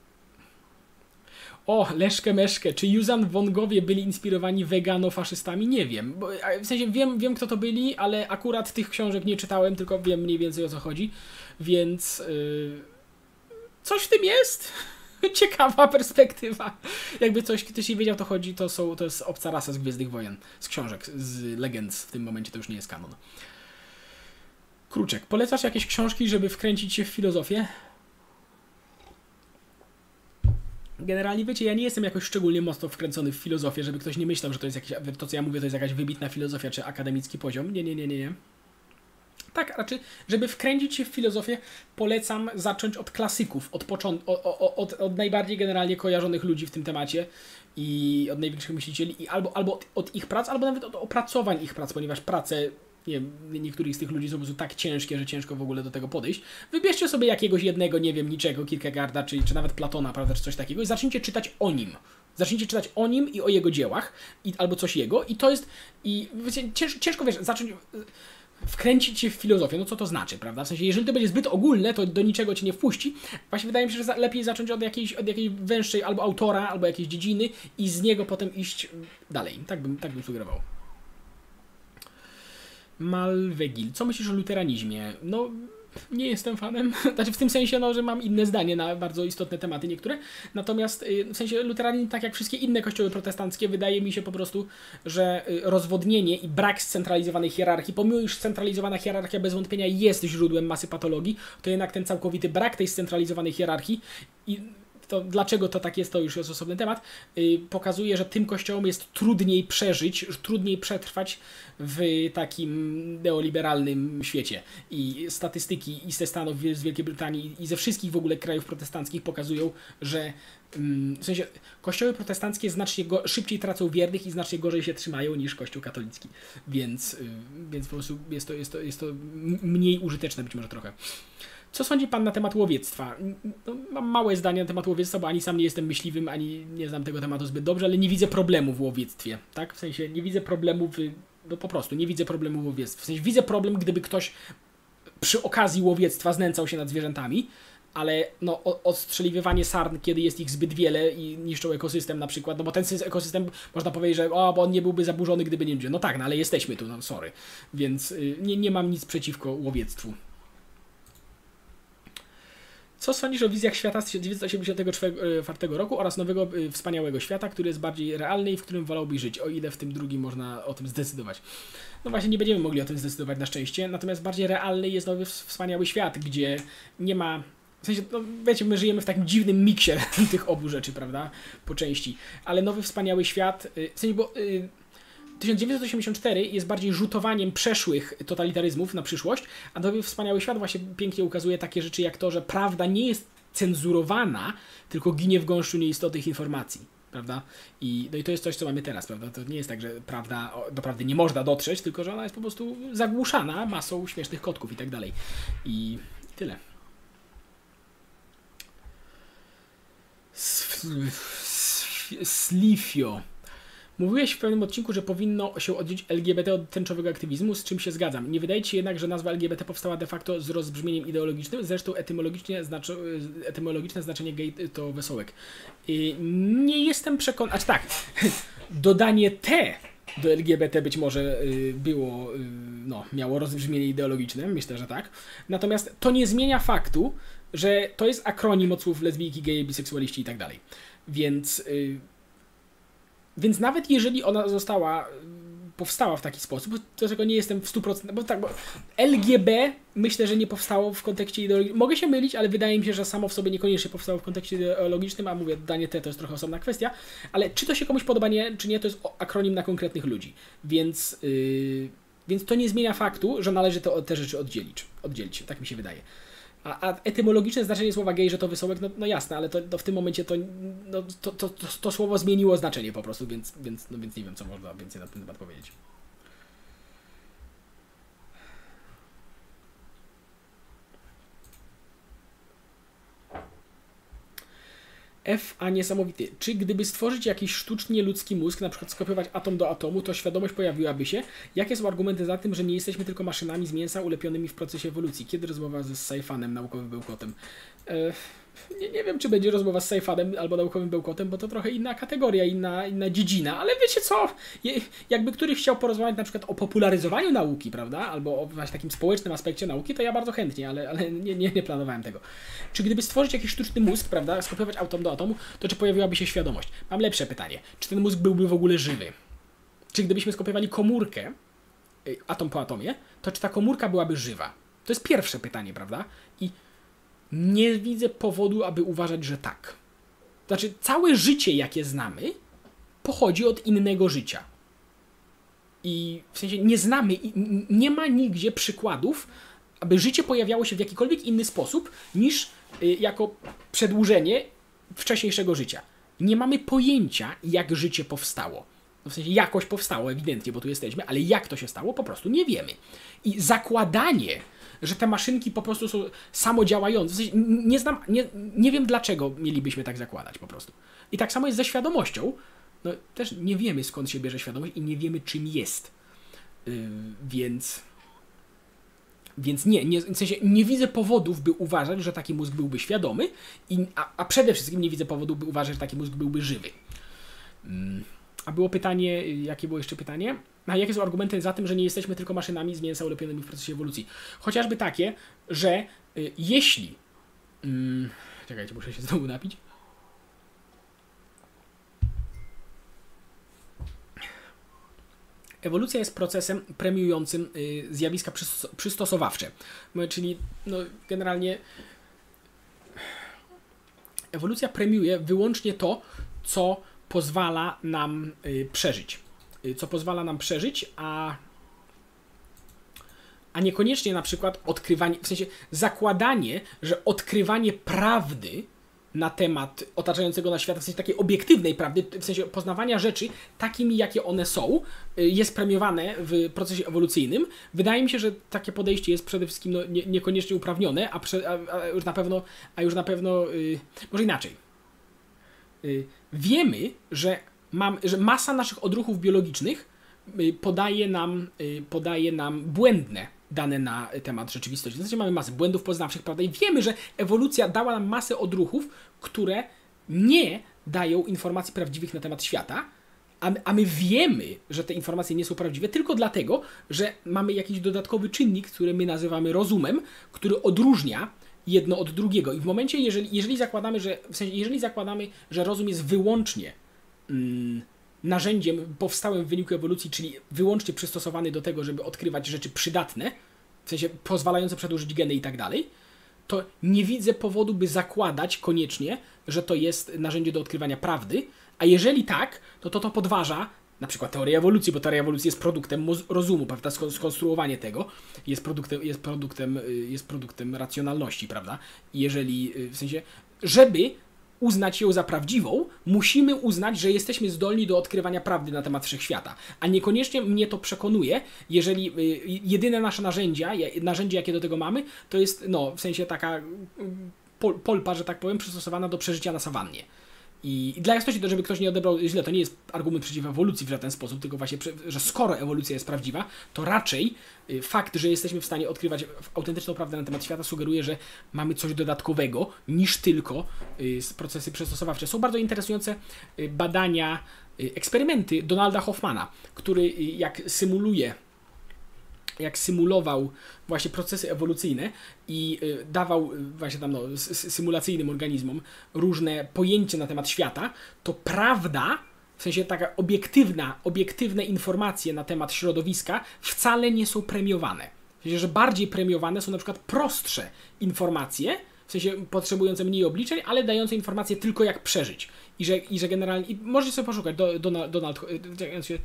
o, Leszkę Meszkę, czy Juzan Wongowie byli inspirowani wegano-faszystami? Nie wiem. Bo, w sensie wiem, wiem, kto to byli, ale akurat tych książek nie czytałem, tylko wiem mniej więcej o co chodzi. Więc yy, coś w tym jest. *laughs* Ciekawa perspektywa. Jakby coś ktoś nie wiedział, to chodzi, to, są, to jest obca rasa z Gwiezdnych Wojen, z książek, z legend. W tym momencie to już nie jest kanon. Kruczek, polecasz jakieś książki, żeby wkręcić się w filozofię? Generalnie wiecie, ja nie jestem jakoś szczególnie mocno wkręcony w filozofię, żeby ktoś nie myślał, że to jest jakieś, to co ja mówię, to jest jakaś wybitna filozofia czy akademicki poziom. Nie, nie, nie, nie, nie. Tak, raczej, żeby wkręcić się w filozofię, polecam zacząć od klasyków, od, począt- od, od, od najbardziej generalnie kojarzonych ludzi w tym temacie i od największych myślicieli, i albo, albo od, od ich prac, albo nawet od opracowań ich prac, ponieważ prace nie wiem, niektórych z tych ludzi są po prostu tak ciężkie, że ciężko w ogóle do tego podejść. Wybierzcie sobie jakiegoś jednego, nie wiem, niczego, Kierkegaarda, czy, czy nawet Platona, prawda, czy coś takiego i zacznijcie czytać o nim. Zacznijcie czytać o nim i o jego dziełach, i, albo coś jego i to jest, i wiecie, cięż, ciężko, wiesz, zacząć wkręcić się w filozofię. No co to znaczy, prawda? W sensie, jeżeli to będzie zbyt ogólne, to do niczego cię nie wpuści. Właśnie wydaje mi się, że lepiej zacząć od jakiejś, od jakiejś węższej albo autora, albo jakiejś dziedziny i z niego potem iść dalej. Tak bym, tak bym sugerował. Malwegil. Co myślisz o luteranizmie? No, nie jestem fanem. *laughs* Znaczy w tym sensie, no, że mam inne zdanie na bardzo istotne tematy niektóre. Natomiast y, w sensie luteranizm, tak jak wszystkie inne kościoły protestanckie, wydaje mi się po prostu, że y, rozwodnienie i brak scentralizowanej hierarchii, pomimo iż scentralizowana hierarchia bez wątpienia jest źródłem masy patologii, to jednak ten całkowity brak tej scentralizowanej hierarchii i to dlaczego to tak jest, to już jest osobny temat, y, pokazuje, że tym kościołom jest trudniej przeżyć, trudniej przetrwać w takim neoliberalnym świecie. I statystyki i ze Stanów, z Wielkiej Brytanii i ze wszystkich w ogóle krajów protestanckich pokazują, że mm, w sensie kościoły protestanckie znacznie szybciej tracą wiernych i znacznie gorzej się trzymają niż kościół katolicki. Więc, y, więc po prostu jest to, jest, to, jest to mniej użyteczne być może trochę. Co sądzi Pan na temat łowiectwa? No, mam małe zdanie na temat łowiectwa, bo ani sam nie jestem myśliwym, ani nie znam tego tematu zbyt dobrze, ale nie widzę problemu w łowiectwie, tak? W sensie nie widzę problemu w... No po prostu, nie widzę problemu w łowiectwie. W sensie widzę problem, gdyby ktoś przy okazji łowiectwa znęcał się nad zwierzętami, ale no, odstrzeliwywanie sarn, kiedy jest ich zbyt wiele i niszczą ekosystem na przykład, no bo ten ekosystem można powiedzieć, że o, bo on nie byłby zaburzony, gdyby nie ludzie. No tak, no ale jesteśmy tu, no sorry. Więc y, nie, nie mam nic przeciwko łowiectwu. Co sądzisz o wizjach świata z 1984 roku oraz nowego y, wspaniałego świata, który jest bardziej realny i w którym wolałbyś żyć, o ile w tym drugim można o tym zdecydować? No właśnie, nie będziemy mogli o tym zdecydować na szczęście, natomiast bardziej realny jest nowy wspaniały świat, gdzie nie ma w sensie, no wiecie, my żyjemy w takim dziwnym miksie *laughs* tych obu rzeczy, prawda? Po części. Ale nowy, wspaniały świat, y, w sensie, bo 1984 jest bardziej rzutowaniem przeszłych totalitaryzmów na przyszłość, a nowy, wspaniały świat właśnie pięknie ukazuje takie rzeczy jak to, że prawda nie jest cenzurowana, tylko ginie w gąszczu nieistotnych informacji. Prawda? I, no i to jest coś, co mamy teraz, prawda? To nie jest tak, że prawda, do prawdy nie można dotrzeć, tylko że ona jest po prostu zagłuszana masą śmiesznych kotków i tak dalej. I tyle. Slifio. Mówiłeś w pewnym odcinku, że powinno się oddzielić LGBT od tęczowego aktywizmu, z czym się zgadzam. Nie wydaje ci się jednak, że nazwa LGBT powstała de facto z rozbrzmieniem ideologicznym? Zresztą etymologicznie znaczy, etymologiczne znaczenie gay to wesołek. Nie jestem przekonany. Acz tak, *laughs* dodanie T do LGBT być może y, było, y, no, miało rozbrzmienie ideologiczne, myślę, że tak. Natomiast to nie zmienia faktu, że to jest akronim od słów lesbijki, geje, biseksualiści i tak dalej. Więc, więc nawet jeżeli ona została, powstała w taki sposób, to czego nie jestem w 100%, bo tak, bo LGB myślę, że nie powstało w kontekście ideologicznym. Mogę się mylić, ale wydaje mi się, że samo w sobie niekoniecznie powstało w kontekście ideologicznym, a mówię, danie T to jest trochę osobna kwestia, ale czy to się komuś podoba, nie, czy nie, to jest akronim na konkretnych ludzi. Więc, yy, więc to nie zmienia faktu, że należy to, te rzeczy oddzielić. oddzielić. Tak mi się wydaje. A, a etymologiczne znaczenie słowa gej, że to wysołek, no, no jasne, ale to, to, w tym momencie to, no, to, to, to, słowo zmieniło znaczenie po prostu, więc, więc, no, więc nie wiem, co można więcej na ten temat powiedzieć. F, a niesamowity. Czy gdyby stworzyć jakiś sztucznie ludzki mózg, na przykład skopiować atom do atomu, to świadomość pojawiłaby się? Jakie są argumenty za tym, że nie jesteśmy tylko maszynami z mięsa ulepionymi w procesie ewolucji? Kiedy rozmowa ze Saifanem, naukowym bełkotem? E, nie, nie wiem, czy będzie rozmowa z Saifanem albo naukowym bełkotem, bo to trochę inna kategoria, inna, inna dziedzina, ale wiecie co? Jakby któryś chciał porozmawiać na przykład o popularyzowaniu nauki, prawda? Albo o właśnie takim społecznym aspekcie nauki, to ja bardzo chętnie, ale, ale nie, nie, nie planowałem tego. Czy gdyby stworzyć jakiś sztuczny mózg, prawda, skopiować atom do atomu, to czy pojawiłaby się świadomość? Mam lepsze pytanie. Czy ten mózg byłby w ogóle żywy? Czy gdybyśmy skopiowali komórkę, y, atom po atomie, to czy ta komórka byłaby żywa? To jest pierwsze pytanie, prawda? I nie widzę powodu, aby uważać, że tak. Znaczy, całe życie, jakie znamy, pochodzi od innego życia. I w sensie nie znamy, nie ma nigdzie przykładów, aby życie pojawiało się w jakikolwiek inny sposób niż y, jako przedłużenie wcześniejszego życia. Nie mamy pojęcia, jak życie powstało. No w sensie jakoś powstało, ewidentnie, bo tu jesteśmy, ale jak to się stało, po prostu nie wiemy. I zakładanie, że te maszynki po prostu są samodziałające. W sensie nie znam, nie, nie wiem dlaczego mielibyśmy tak zakładać po prostu. I tak samo jest ze świadomością. No, też nie wiemy skąd się bierze świadomość i nie wiemy czym jest. Yy, więc. Więc nie, nie, w sensie nie widzę powodów, by uważać, że taki mózg byłby świadomy, i, a, a przede wszystkim nie widzę powodów, by uważać, że taki mózg byłby żywy. Yy. A było pytanie, jakie było jeszcze pytanie? A jakie są argumenty za tym, że nie jesteśmy tylko maszynami z mięsa ulepionymi w procesie ewolucji? Chociażby takie, że y, jeśli. Mm, czekajcie, muszę się znowu napić. Ewolucja jest procesem premiującym y, zjawiska przystosowawcze. Czyli no, generalnie ewolucja premiuje wyłącznie to, co pozwala nam y, przeżyć. Y, co pozwala nam przeżyć, a, a niekoniecznie na przykład odkrywanie, w sensie zakładanie, że odkrywanie prawdy na temat otaczającego nas świata, w sensie takiej obiektywnej prawdy, w sensie poznawania rzeczy takimi, jakie one są, y, jest premiowane w procesie ewolucyjnym. Wydaje mi się, że takie podejście jest przede wszystkim no, nie, niekoniecznie uprawnione, a, prze, a, a, już na pewno, a już na pewno, yy, może inaczej. Yy, wiemy, że, mam, że masa naszych odruchów biologicznych yy, podaje nam, y, podaje nam błędne dane na temat rzeczywistości. Zasadzie mamy masę błędów poznawczych, prawda? I wiemy, że ewolucja dała nam masę odruchów, które nie dają informacji prawdziwych na temat świata, a, a my wiemy, że te informacje nie są prawdziwe tylko dlatego, że mamy jakiś dodatkowy czynnik, który my nazywamy rozumem, który odróżnia jedno od drugiego. I w momencie, jeżeli, jeżeli zakładamy, że w sensie, jeżeli zakładamy, że rozum jest wyłącznie narzędziem powstałym w wyniku ewolucji, czyli wyłącznie przystosowany do tego, żeby odkrywać rzeczy przydatne, w sensie pozwalające przedłużyć geny i tak dalej, to nie widzę powodu, by zakładać koniecznie, że to jest narzędzie do odkrywania prawdy, a jeżeli tak, to to, to podważa na przykład teorię ewolucji, bo teoria ewolucji jest produktem rozumu, prawda? Skonstruowanie tego jest produktem, jest produktem, y, jest produktem racjonalności, prawda? Jeżeli, y, w sensie, żeby uznać ją za prawdziwą, musimy uznać, że jesteśmy zdolni do odkrywania prawdy na temat wszechświata. A niekoniecznie mnie to przekonuje, jeżeli y, jedyne nasze narzędzia, narzędzie jakie do tego mamy, to jest, no, w sensie taka pol, polpa, że tak powiem, przystosowana do przeżycia na sawannie. I, I, dla jasności, to żeby ktoś nie odebrał źle, to nie jest argument przeciw ewolucji w żaden sposób, tylko właśnie, że skoro ewolucja jest prawdziwa, to raczej y, fakt, że jesteśmy w stanie odkrywać autentyczną prawdę na temat świata sugeruje, że mamy coś dodatkowego niż tylko y, procesy przystosowawcze. Są bardzo interesujące y, badania, eksperymenty Donalda Hoffmana, który jak symuluje jak symulował właśnie procesy ewolucyjne i y, dawał y, właśnie tam no, symulacyjnym organizmom różne pojęcia na temat świata, to prawda, w sensie taka obiektywna, obiektywne informacje na temat środowiska wcale nie są premiowane. W sensie, że bardziej premiowane są na przykład prostsze informacje, w sensie potrzebujące mniej obliczeń, ale dające informacje tylko jak przeżyć. I że, i że generalnie, i możecie sobie poszukać, do, Donald, Donald, Yy,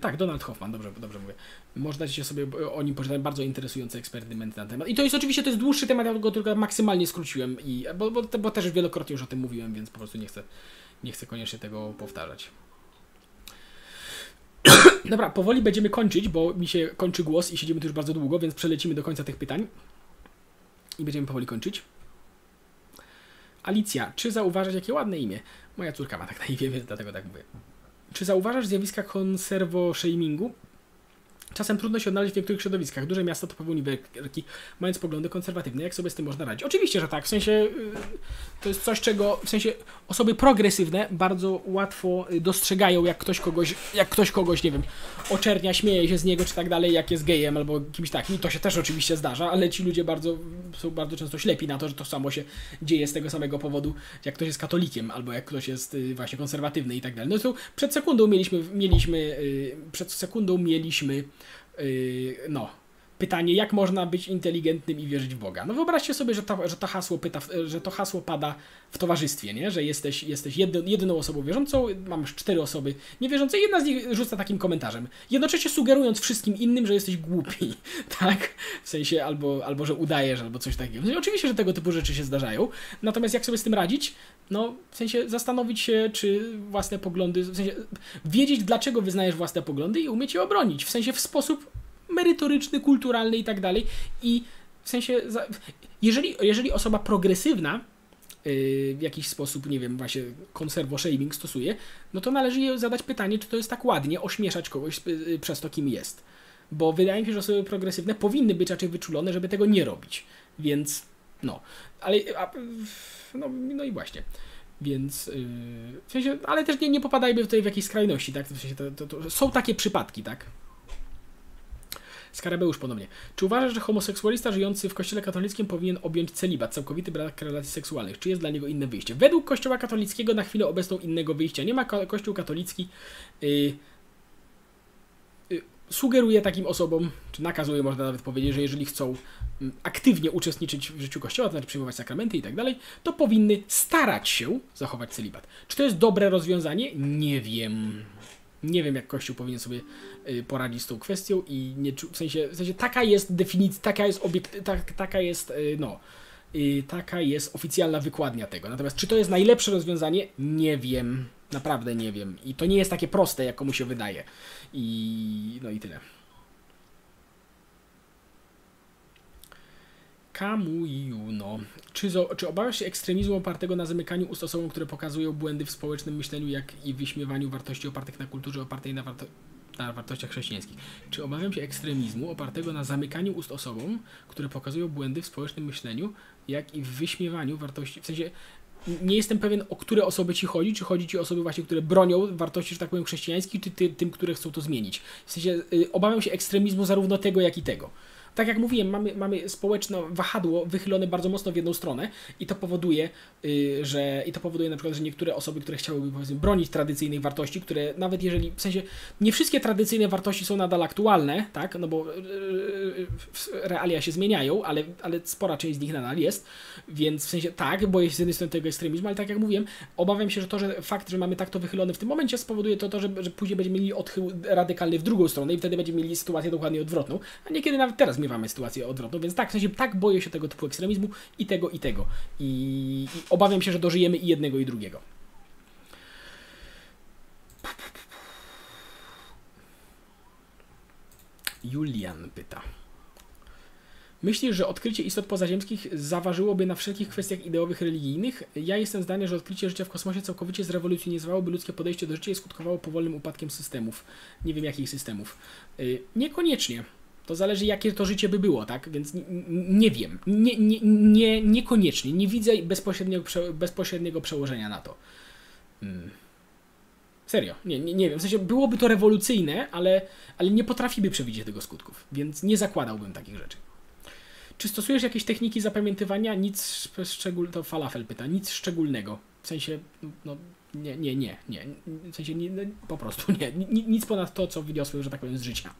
tak, Donald Hoffman, dobrze, dobrze mówię. Można się sobie o nim poczytać, bardzo interesujące eksperymenty na temat. I to jest oczywiście to jest dłuższy temat, ja go tylko maksymalnie skróciłem, i, bo, bo, bo też wielokrotnie już o tym mówiłem, więc po prostu nie chcę, nie chcę koniecznie tego powtarzać. *coughs* Dobra, powoli będziemy kończyć, bo mi się kończy głos i siedzimy tu już bardzo długo, więc przelecimy do końca tych pytań i będziemy powoli kończyć. Alicja, czy zauważasz jakie ładne imię? Moja córka ma tak na imię, więc dlatego tak mówię. Czy zauważasz zjawiska konserwo-shamingu? Czasem trudno się odnaleźć w niektórych środowiskach. Duże miasta to uniwerki, mając poglądy konserwatywne. Jak sobie z tym można radzić? Oczywiście, że tak. W sensie y, to jest coś, czego w sensie osoby progresywne bardzo łatwo y, dostrzegają, jak ktoś kogoś, jak ktoś kogoś, nie wiem, oczernia, śmieje się z niego, czy tak dalej, jak jest gejem albo kimś takim. I to się też oczywiście zdarza, ale ci ludzie bardzo są bardzo często ślepi na to, że to samo się dzieje z tego samego powodu, jak ktoś jest katolikiem, albo jak ktoś jest y, właśnie konserwatywny i tak dalej. No to przed sekundą mieliśmy, mieliśmy przed sekundą mieliśmy Yy, no, pytanie, jak można być inteligentnym i wierzyć w Boga. No wyobraźcie sobie, że to, że to, hasło, pyta, że to hasło pada w towarzystwie, nie? że jesteś, jesteś jedyną osobą wierzącą, masz cztery osoby niewierzące i jedna z nich rzuca takim komentarzem, jednocześnie sugerując wszystkim innym, że jesteś głupi, *laughs* tak? W sensie albo, albo że udajesz, albo coś takiego. No oczywiście, że tego typu rzeczy się zdarzają, natomiast jak sobie z tym radzić? No, w sensie zastanowić się, czy własne poglądy, w sensie wiedzieć, dlaczego wyznajesz własne poglądy i umieć je obronić, w sensie w sposób merytoryczny, kulturalny i tak dalej. I w sensie, jeżeli, jeżeli osoba progresywna yy, w jakiś sposób, nie wiem, właśnie konserwo-shaming stosuje, no to należy jej zadać pytanie, czy to jest tak ładnie ośmieszać kogoś yy, przez to, kim jest. Bo wydaje mi się, że osoby progresywne powinny być raczej wyczulone, żeby tego nie robić. Więc, no. Ale, a, no, no i właśnie. Więc, yy, w sensie, ale też nie, nie popadajmy tutaj w jakieś skrajności, tak? W sensie to, to, to, są takie przypadki, tak? Skarabeusz ponownie. Czy uważasz, że homoseksualista żyjący w kościele katolickim powinien objąć celibat, całkowity brak relacji seksualnych? Czy jest dla niego inne wyjście? Według kościoła katolickiego na chwilę obecną innego wyjścia nie ma. Kościół katolicki yy, sugeruję takim osobom, czy nakazuję, można nawet powiedzieć, że jeżeli chcą mm, aktywnie uczestniczyć w życiu kościoła, to znaczy przyjmować sakramenty i tak dalej, to powinny starać się zachować celibat. Czy to jest dobre rozwiązanie? Nie wiem. Nie wiem, jak Kościół powinien sobie y, poradzić z tą kwestią i nie w sensie, w sensie taka jest definicja, taka jest obiekt, tak, taka jest, y, no, y, taka jest oficjalna wykładnia tego. Natomiast czy to jest najlepsze rozwiązanie? Nie wiem. Naprawdę nie wiem. I to nie jest takie proste, jak komu się wydaje. I no i tyle. Kamu Juno. Czy, czy obawiasz się ekstremizmu opartego na zamykaniu ust osobom, które pokazują błędy w społecznym myśleniu, jak i wyśmiewaniu wartości opartych na kulturze, opartej na, warto, na wartościach chrześcijańskich? Czy obawiam się ekstremizmu opartego na zamykaniu ust osobom, które pokazują błędy w społecznym myśleniu, jak i w wyśmiewaniu wartości, w sensie nie jestem pewien, o które osoby ci chodzi. Czy chodzi ci o osoby właśnie, które bronią wartości, że tak powiem, chrześcijańskich, czy ty, tym, które chcą to zmienić. W sensie y, obawiam się ekstremizmu zarówno tego, jak i tego tak jak mówiłem, mamy, mamy społeczne wahadło wychylone bardzo mocno w jedną stronę i to powoduje, yy, że i to powoduje na przykład, że niektóre osoby, które chciałyby powiedzmy bronić tradycyjnych wartości, które nawet jeżeli, w sensie nie wszystkie tradycyjne wartości są nadal aktualne, tak, no bo yy, realia się zmieniają, ale, ale spora część z nich nadal jest, więc w sensie tak, boję się z jednej strony tego ekstremizmu, ale tak jak mówiłem, obawiam się, że to, że fakt, że mamy tak to wychylone w tym momencie spowoduje to, to że, że później będziemy mieli odchył radykalny w drugą stronę i wtedy będziemy mieli sytuację dokładnie odwrotną, a niekiedy nawet teraz miewamy sytuację odwrotną, więc tak, w sensie tak boję się tego typu ekstremizmu i tego, i tego. I, i obawiam się, że dożyjemy i jednego, i drugiego. Julian pyta. Myślisz, że odkrycie istot pozaziemskich zaważyłoby na wszelkich kwestiach ideowych, religijnych? Ja jestem zdania, że odkrycie życia w kosmosie całkowicie zrewolucjonizowałoby ludzkie podejście do życia i skutkowało powolnym upadkiem systemów. Nie wiem jakich systemów. Yy, niekoniecznie. To zależy, jakie to życie by było, tak? Więc nie wiem. Nie, nie, nie, niekoniecznie. Nie widzę bezpośredniego, bezpośredniego przełożenia na to. Hmm. Serio, nie, nie, nie wiem. W sensie byłoby to rewolucyjne, ale, ale nie potrafiłby przewidzieć tego skutków, więc nie zakładałbym takich rzeczy. Czy stosujesz jakieś techniki zapamiętywania? Nic szczególnego, to falafel pyta, nic szczególnego. W sensie, no, nie, nie, nie, nie. W sensie, nie, no, po prostu nie. Nic ponad to, co wyniosłem, że tak powiem, z życia.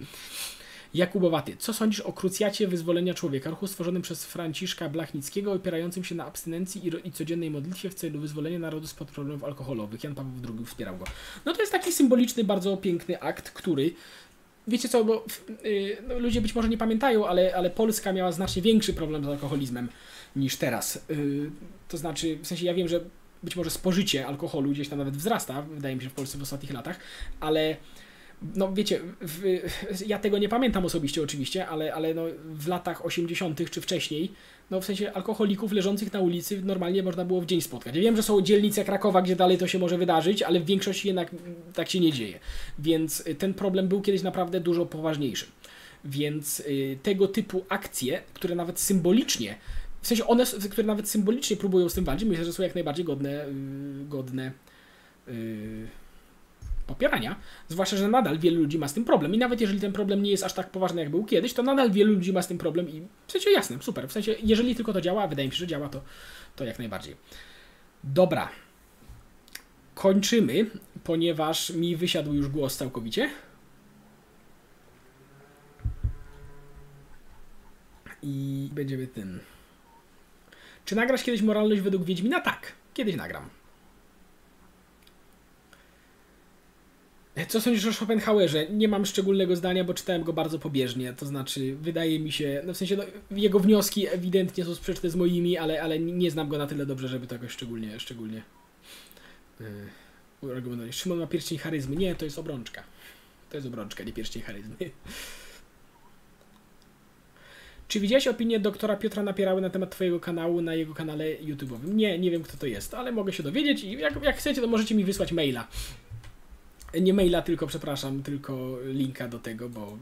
Jakubowaty, co sądzisz o krucjacie wyzwolenia człowieka, ruchu stworzonym przez Franciszka Blachnickiego, opierającym się na abstynencji i, i codziennej modlitwie w celu wyzwolenia narodu spod problemów alkoholowych? Jan Paweł II wspierał go. No to jest taki symboliczny, bardzo piękny akt, który wiecie co, bo yy, no, ludzie być może nie pamiętają, ale, ale Polska miała znacznie większy problem z alkoholizmem niż teraz. Yy, to znaczy, w sensie ja wiem, że być może spożycie alkoholu gdzieś tam nawet wzrasta, wydaje mi się, w Polsce w ostatnich latach, ale no wiecie, w, ja tego nie pamiętam osobiście oczywiście, ale, ale no, w latach 80. czy wcześniej, no w sensie alkoholików leżących na ulicy normalnie można było w dzień spotkać. Ja wiem, że są dzielnice Krakowa, gdzie dalej to się może wydarzyć, ale w większości jednak tak się nie dzieje. Więc ten problem był kiedyś naprawdę dużo poważniejszy. Więc y, tego typu akcje, które nawet symbolicznie, w sensie one, które nawet symbolicznie próbują z tym walczyć, myślę, że są jak najbardziej godne, y, godne y, popierania, zwłaszcza, że nadal wielu ludzi ma z tym problem i nawet jeżeli ten problem nie jest aż tak poważny, jak był kiedyś, to nadal wielu ludzi ma z tym problem i w sensie jasne, super, w sensie jeżeli tylko to działa, wydaje mi się, że działa, to, to jak najbardziej. Dobra. Kończymy, ponieważ mi wysiadł już głos całkowicie. I będziemy tym. Czy nagrasz kiedyś moralność według Wiedźmina? Tak, kiedyś nagram. Co sądzisz o Schopenhauerze? Nie mam szczególnego zdania, bo czytałem go bardzo pobieżnie. To znaczy, wydaje mi się, no w sensie, no, jego wnioski ewidentnie są sprzeczne z moimi, ale, ale nie znam go na tyle dobrze, żeby to jakoś szczególnie, szczególnie yy, Szymon ma pierścień charyzmy. Nie, to jest obrączka. To jest obrączka, nie pierścień charyzmy. *laughs* Czy widziałeś opinię doktora Piotra Napierały na temat Twojego kanału na jego kanale YouTube'owym? Nie, nie wiem kto to jest, ale mogę się dowiedzieć i jak, jak chcecie, to możecie mi wysłać maila. Nie maila, tylko przepraszam, tylko linka do tego, bo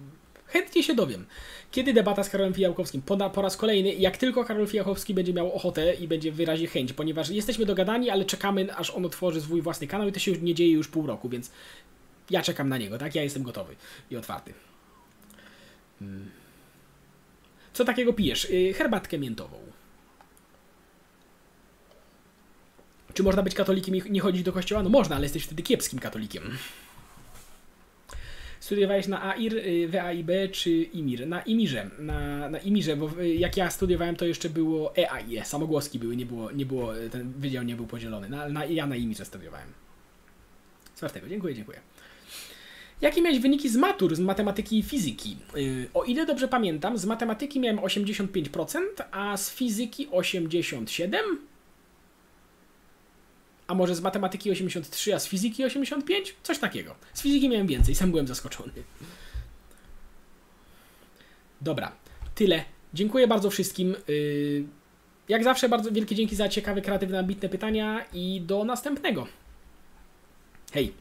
chętnie się dowiem. Kiedy debata z Karolem Fijałkowskim? Po, po raz kolejny, jak tylko Karol Fijałkowski będzie miał ochotę i będzie wyraził chęć, ponieważ jesteśmy dogadani, ale czekamy, aż on otworzy swój własny kanał i to się już nie dzieje już pół roku, więc ja czekam na niego, tak? Ja jestem gotowy i otwarty. Hmm. Co takiego pijesz? Y, herbatkę miętową. Czy można być katolikiem i nie chodzić do kościoła? No można, ale jesteś wtedy kiepskim katolikiem. Studiowałeś na AIR, y, WAIB czy IMIR? Na IMIRze, na, na IMIRze, bo y, jak ja studiowałem to jeszcze było EAIE, samogłoski były, nie było, nie było, ten wydział nie był podzielony. Na, na, ja na IMIRze studiowałem. Czwartego, dziękuję, dziękuję. Jakie miałeś wyniki z matur, z matematyki i fizyki? Yy, o ile dobrze pamiętam, z matematyki miałem 85%, a z fizyki 87%. A może z matematyki 83, a z fizyki 85? Coś takiego. Z fizyki miałem więcej, sam byłem zaskoczony. Dobra, tyle. Dziękuję bardzo wszystkim. Yy, jak zawsze bardzo wielkie dzięki za ciekawe, kreatywne, ambitne pytania i do następnego. Hej!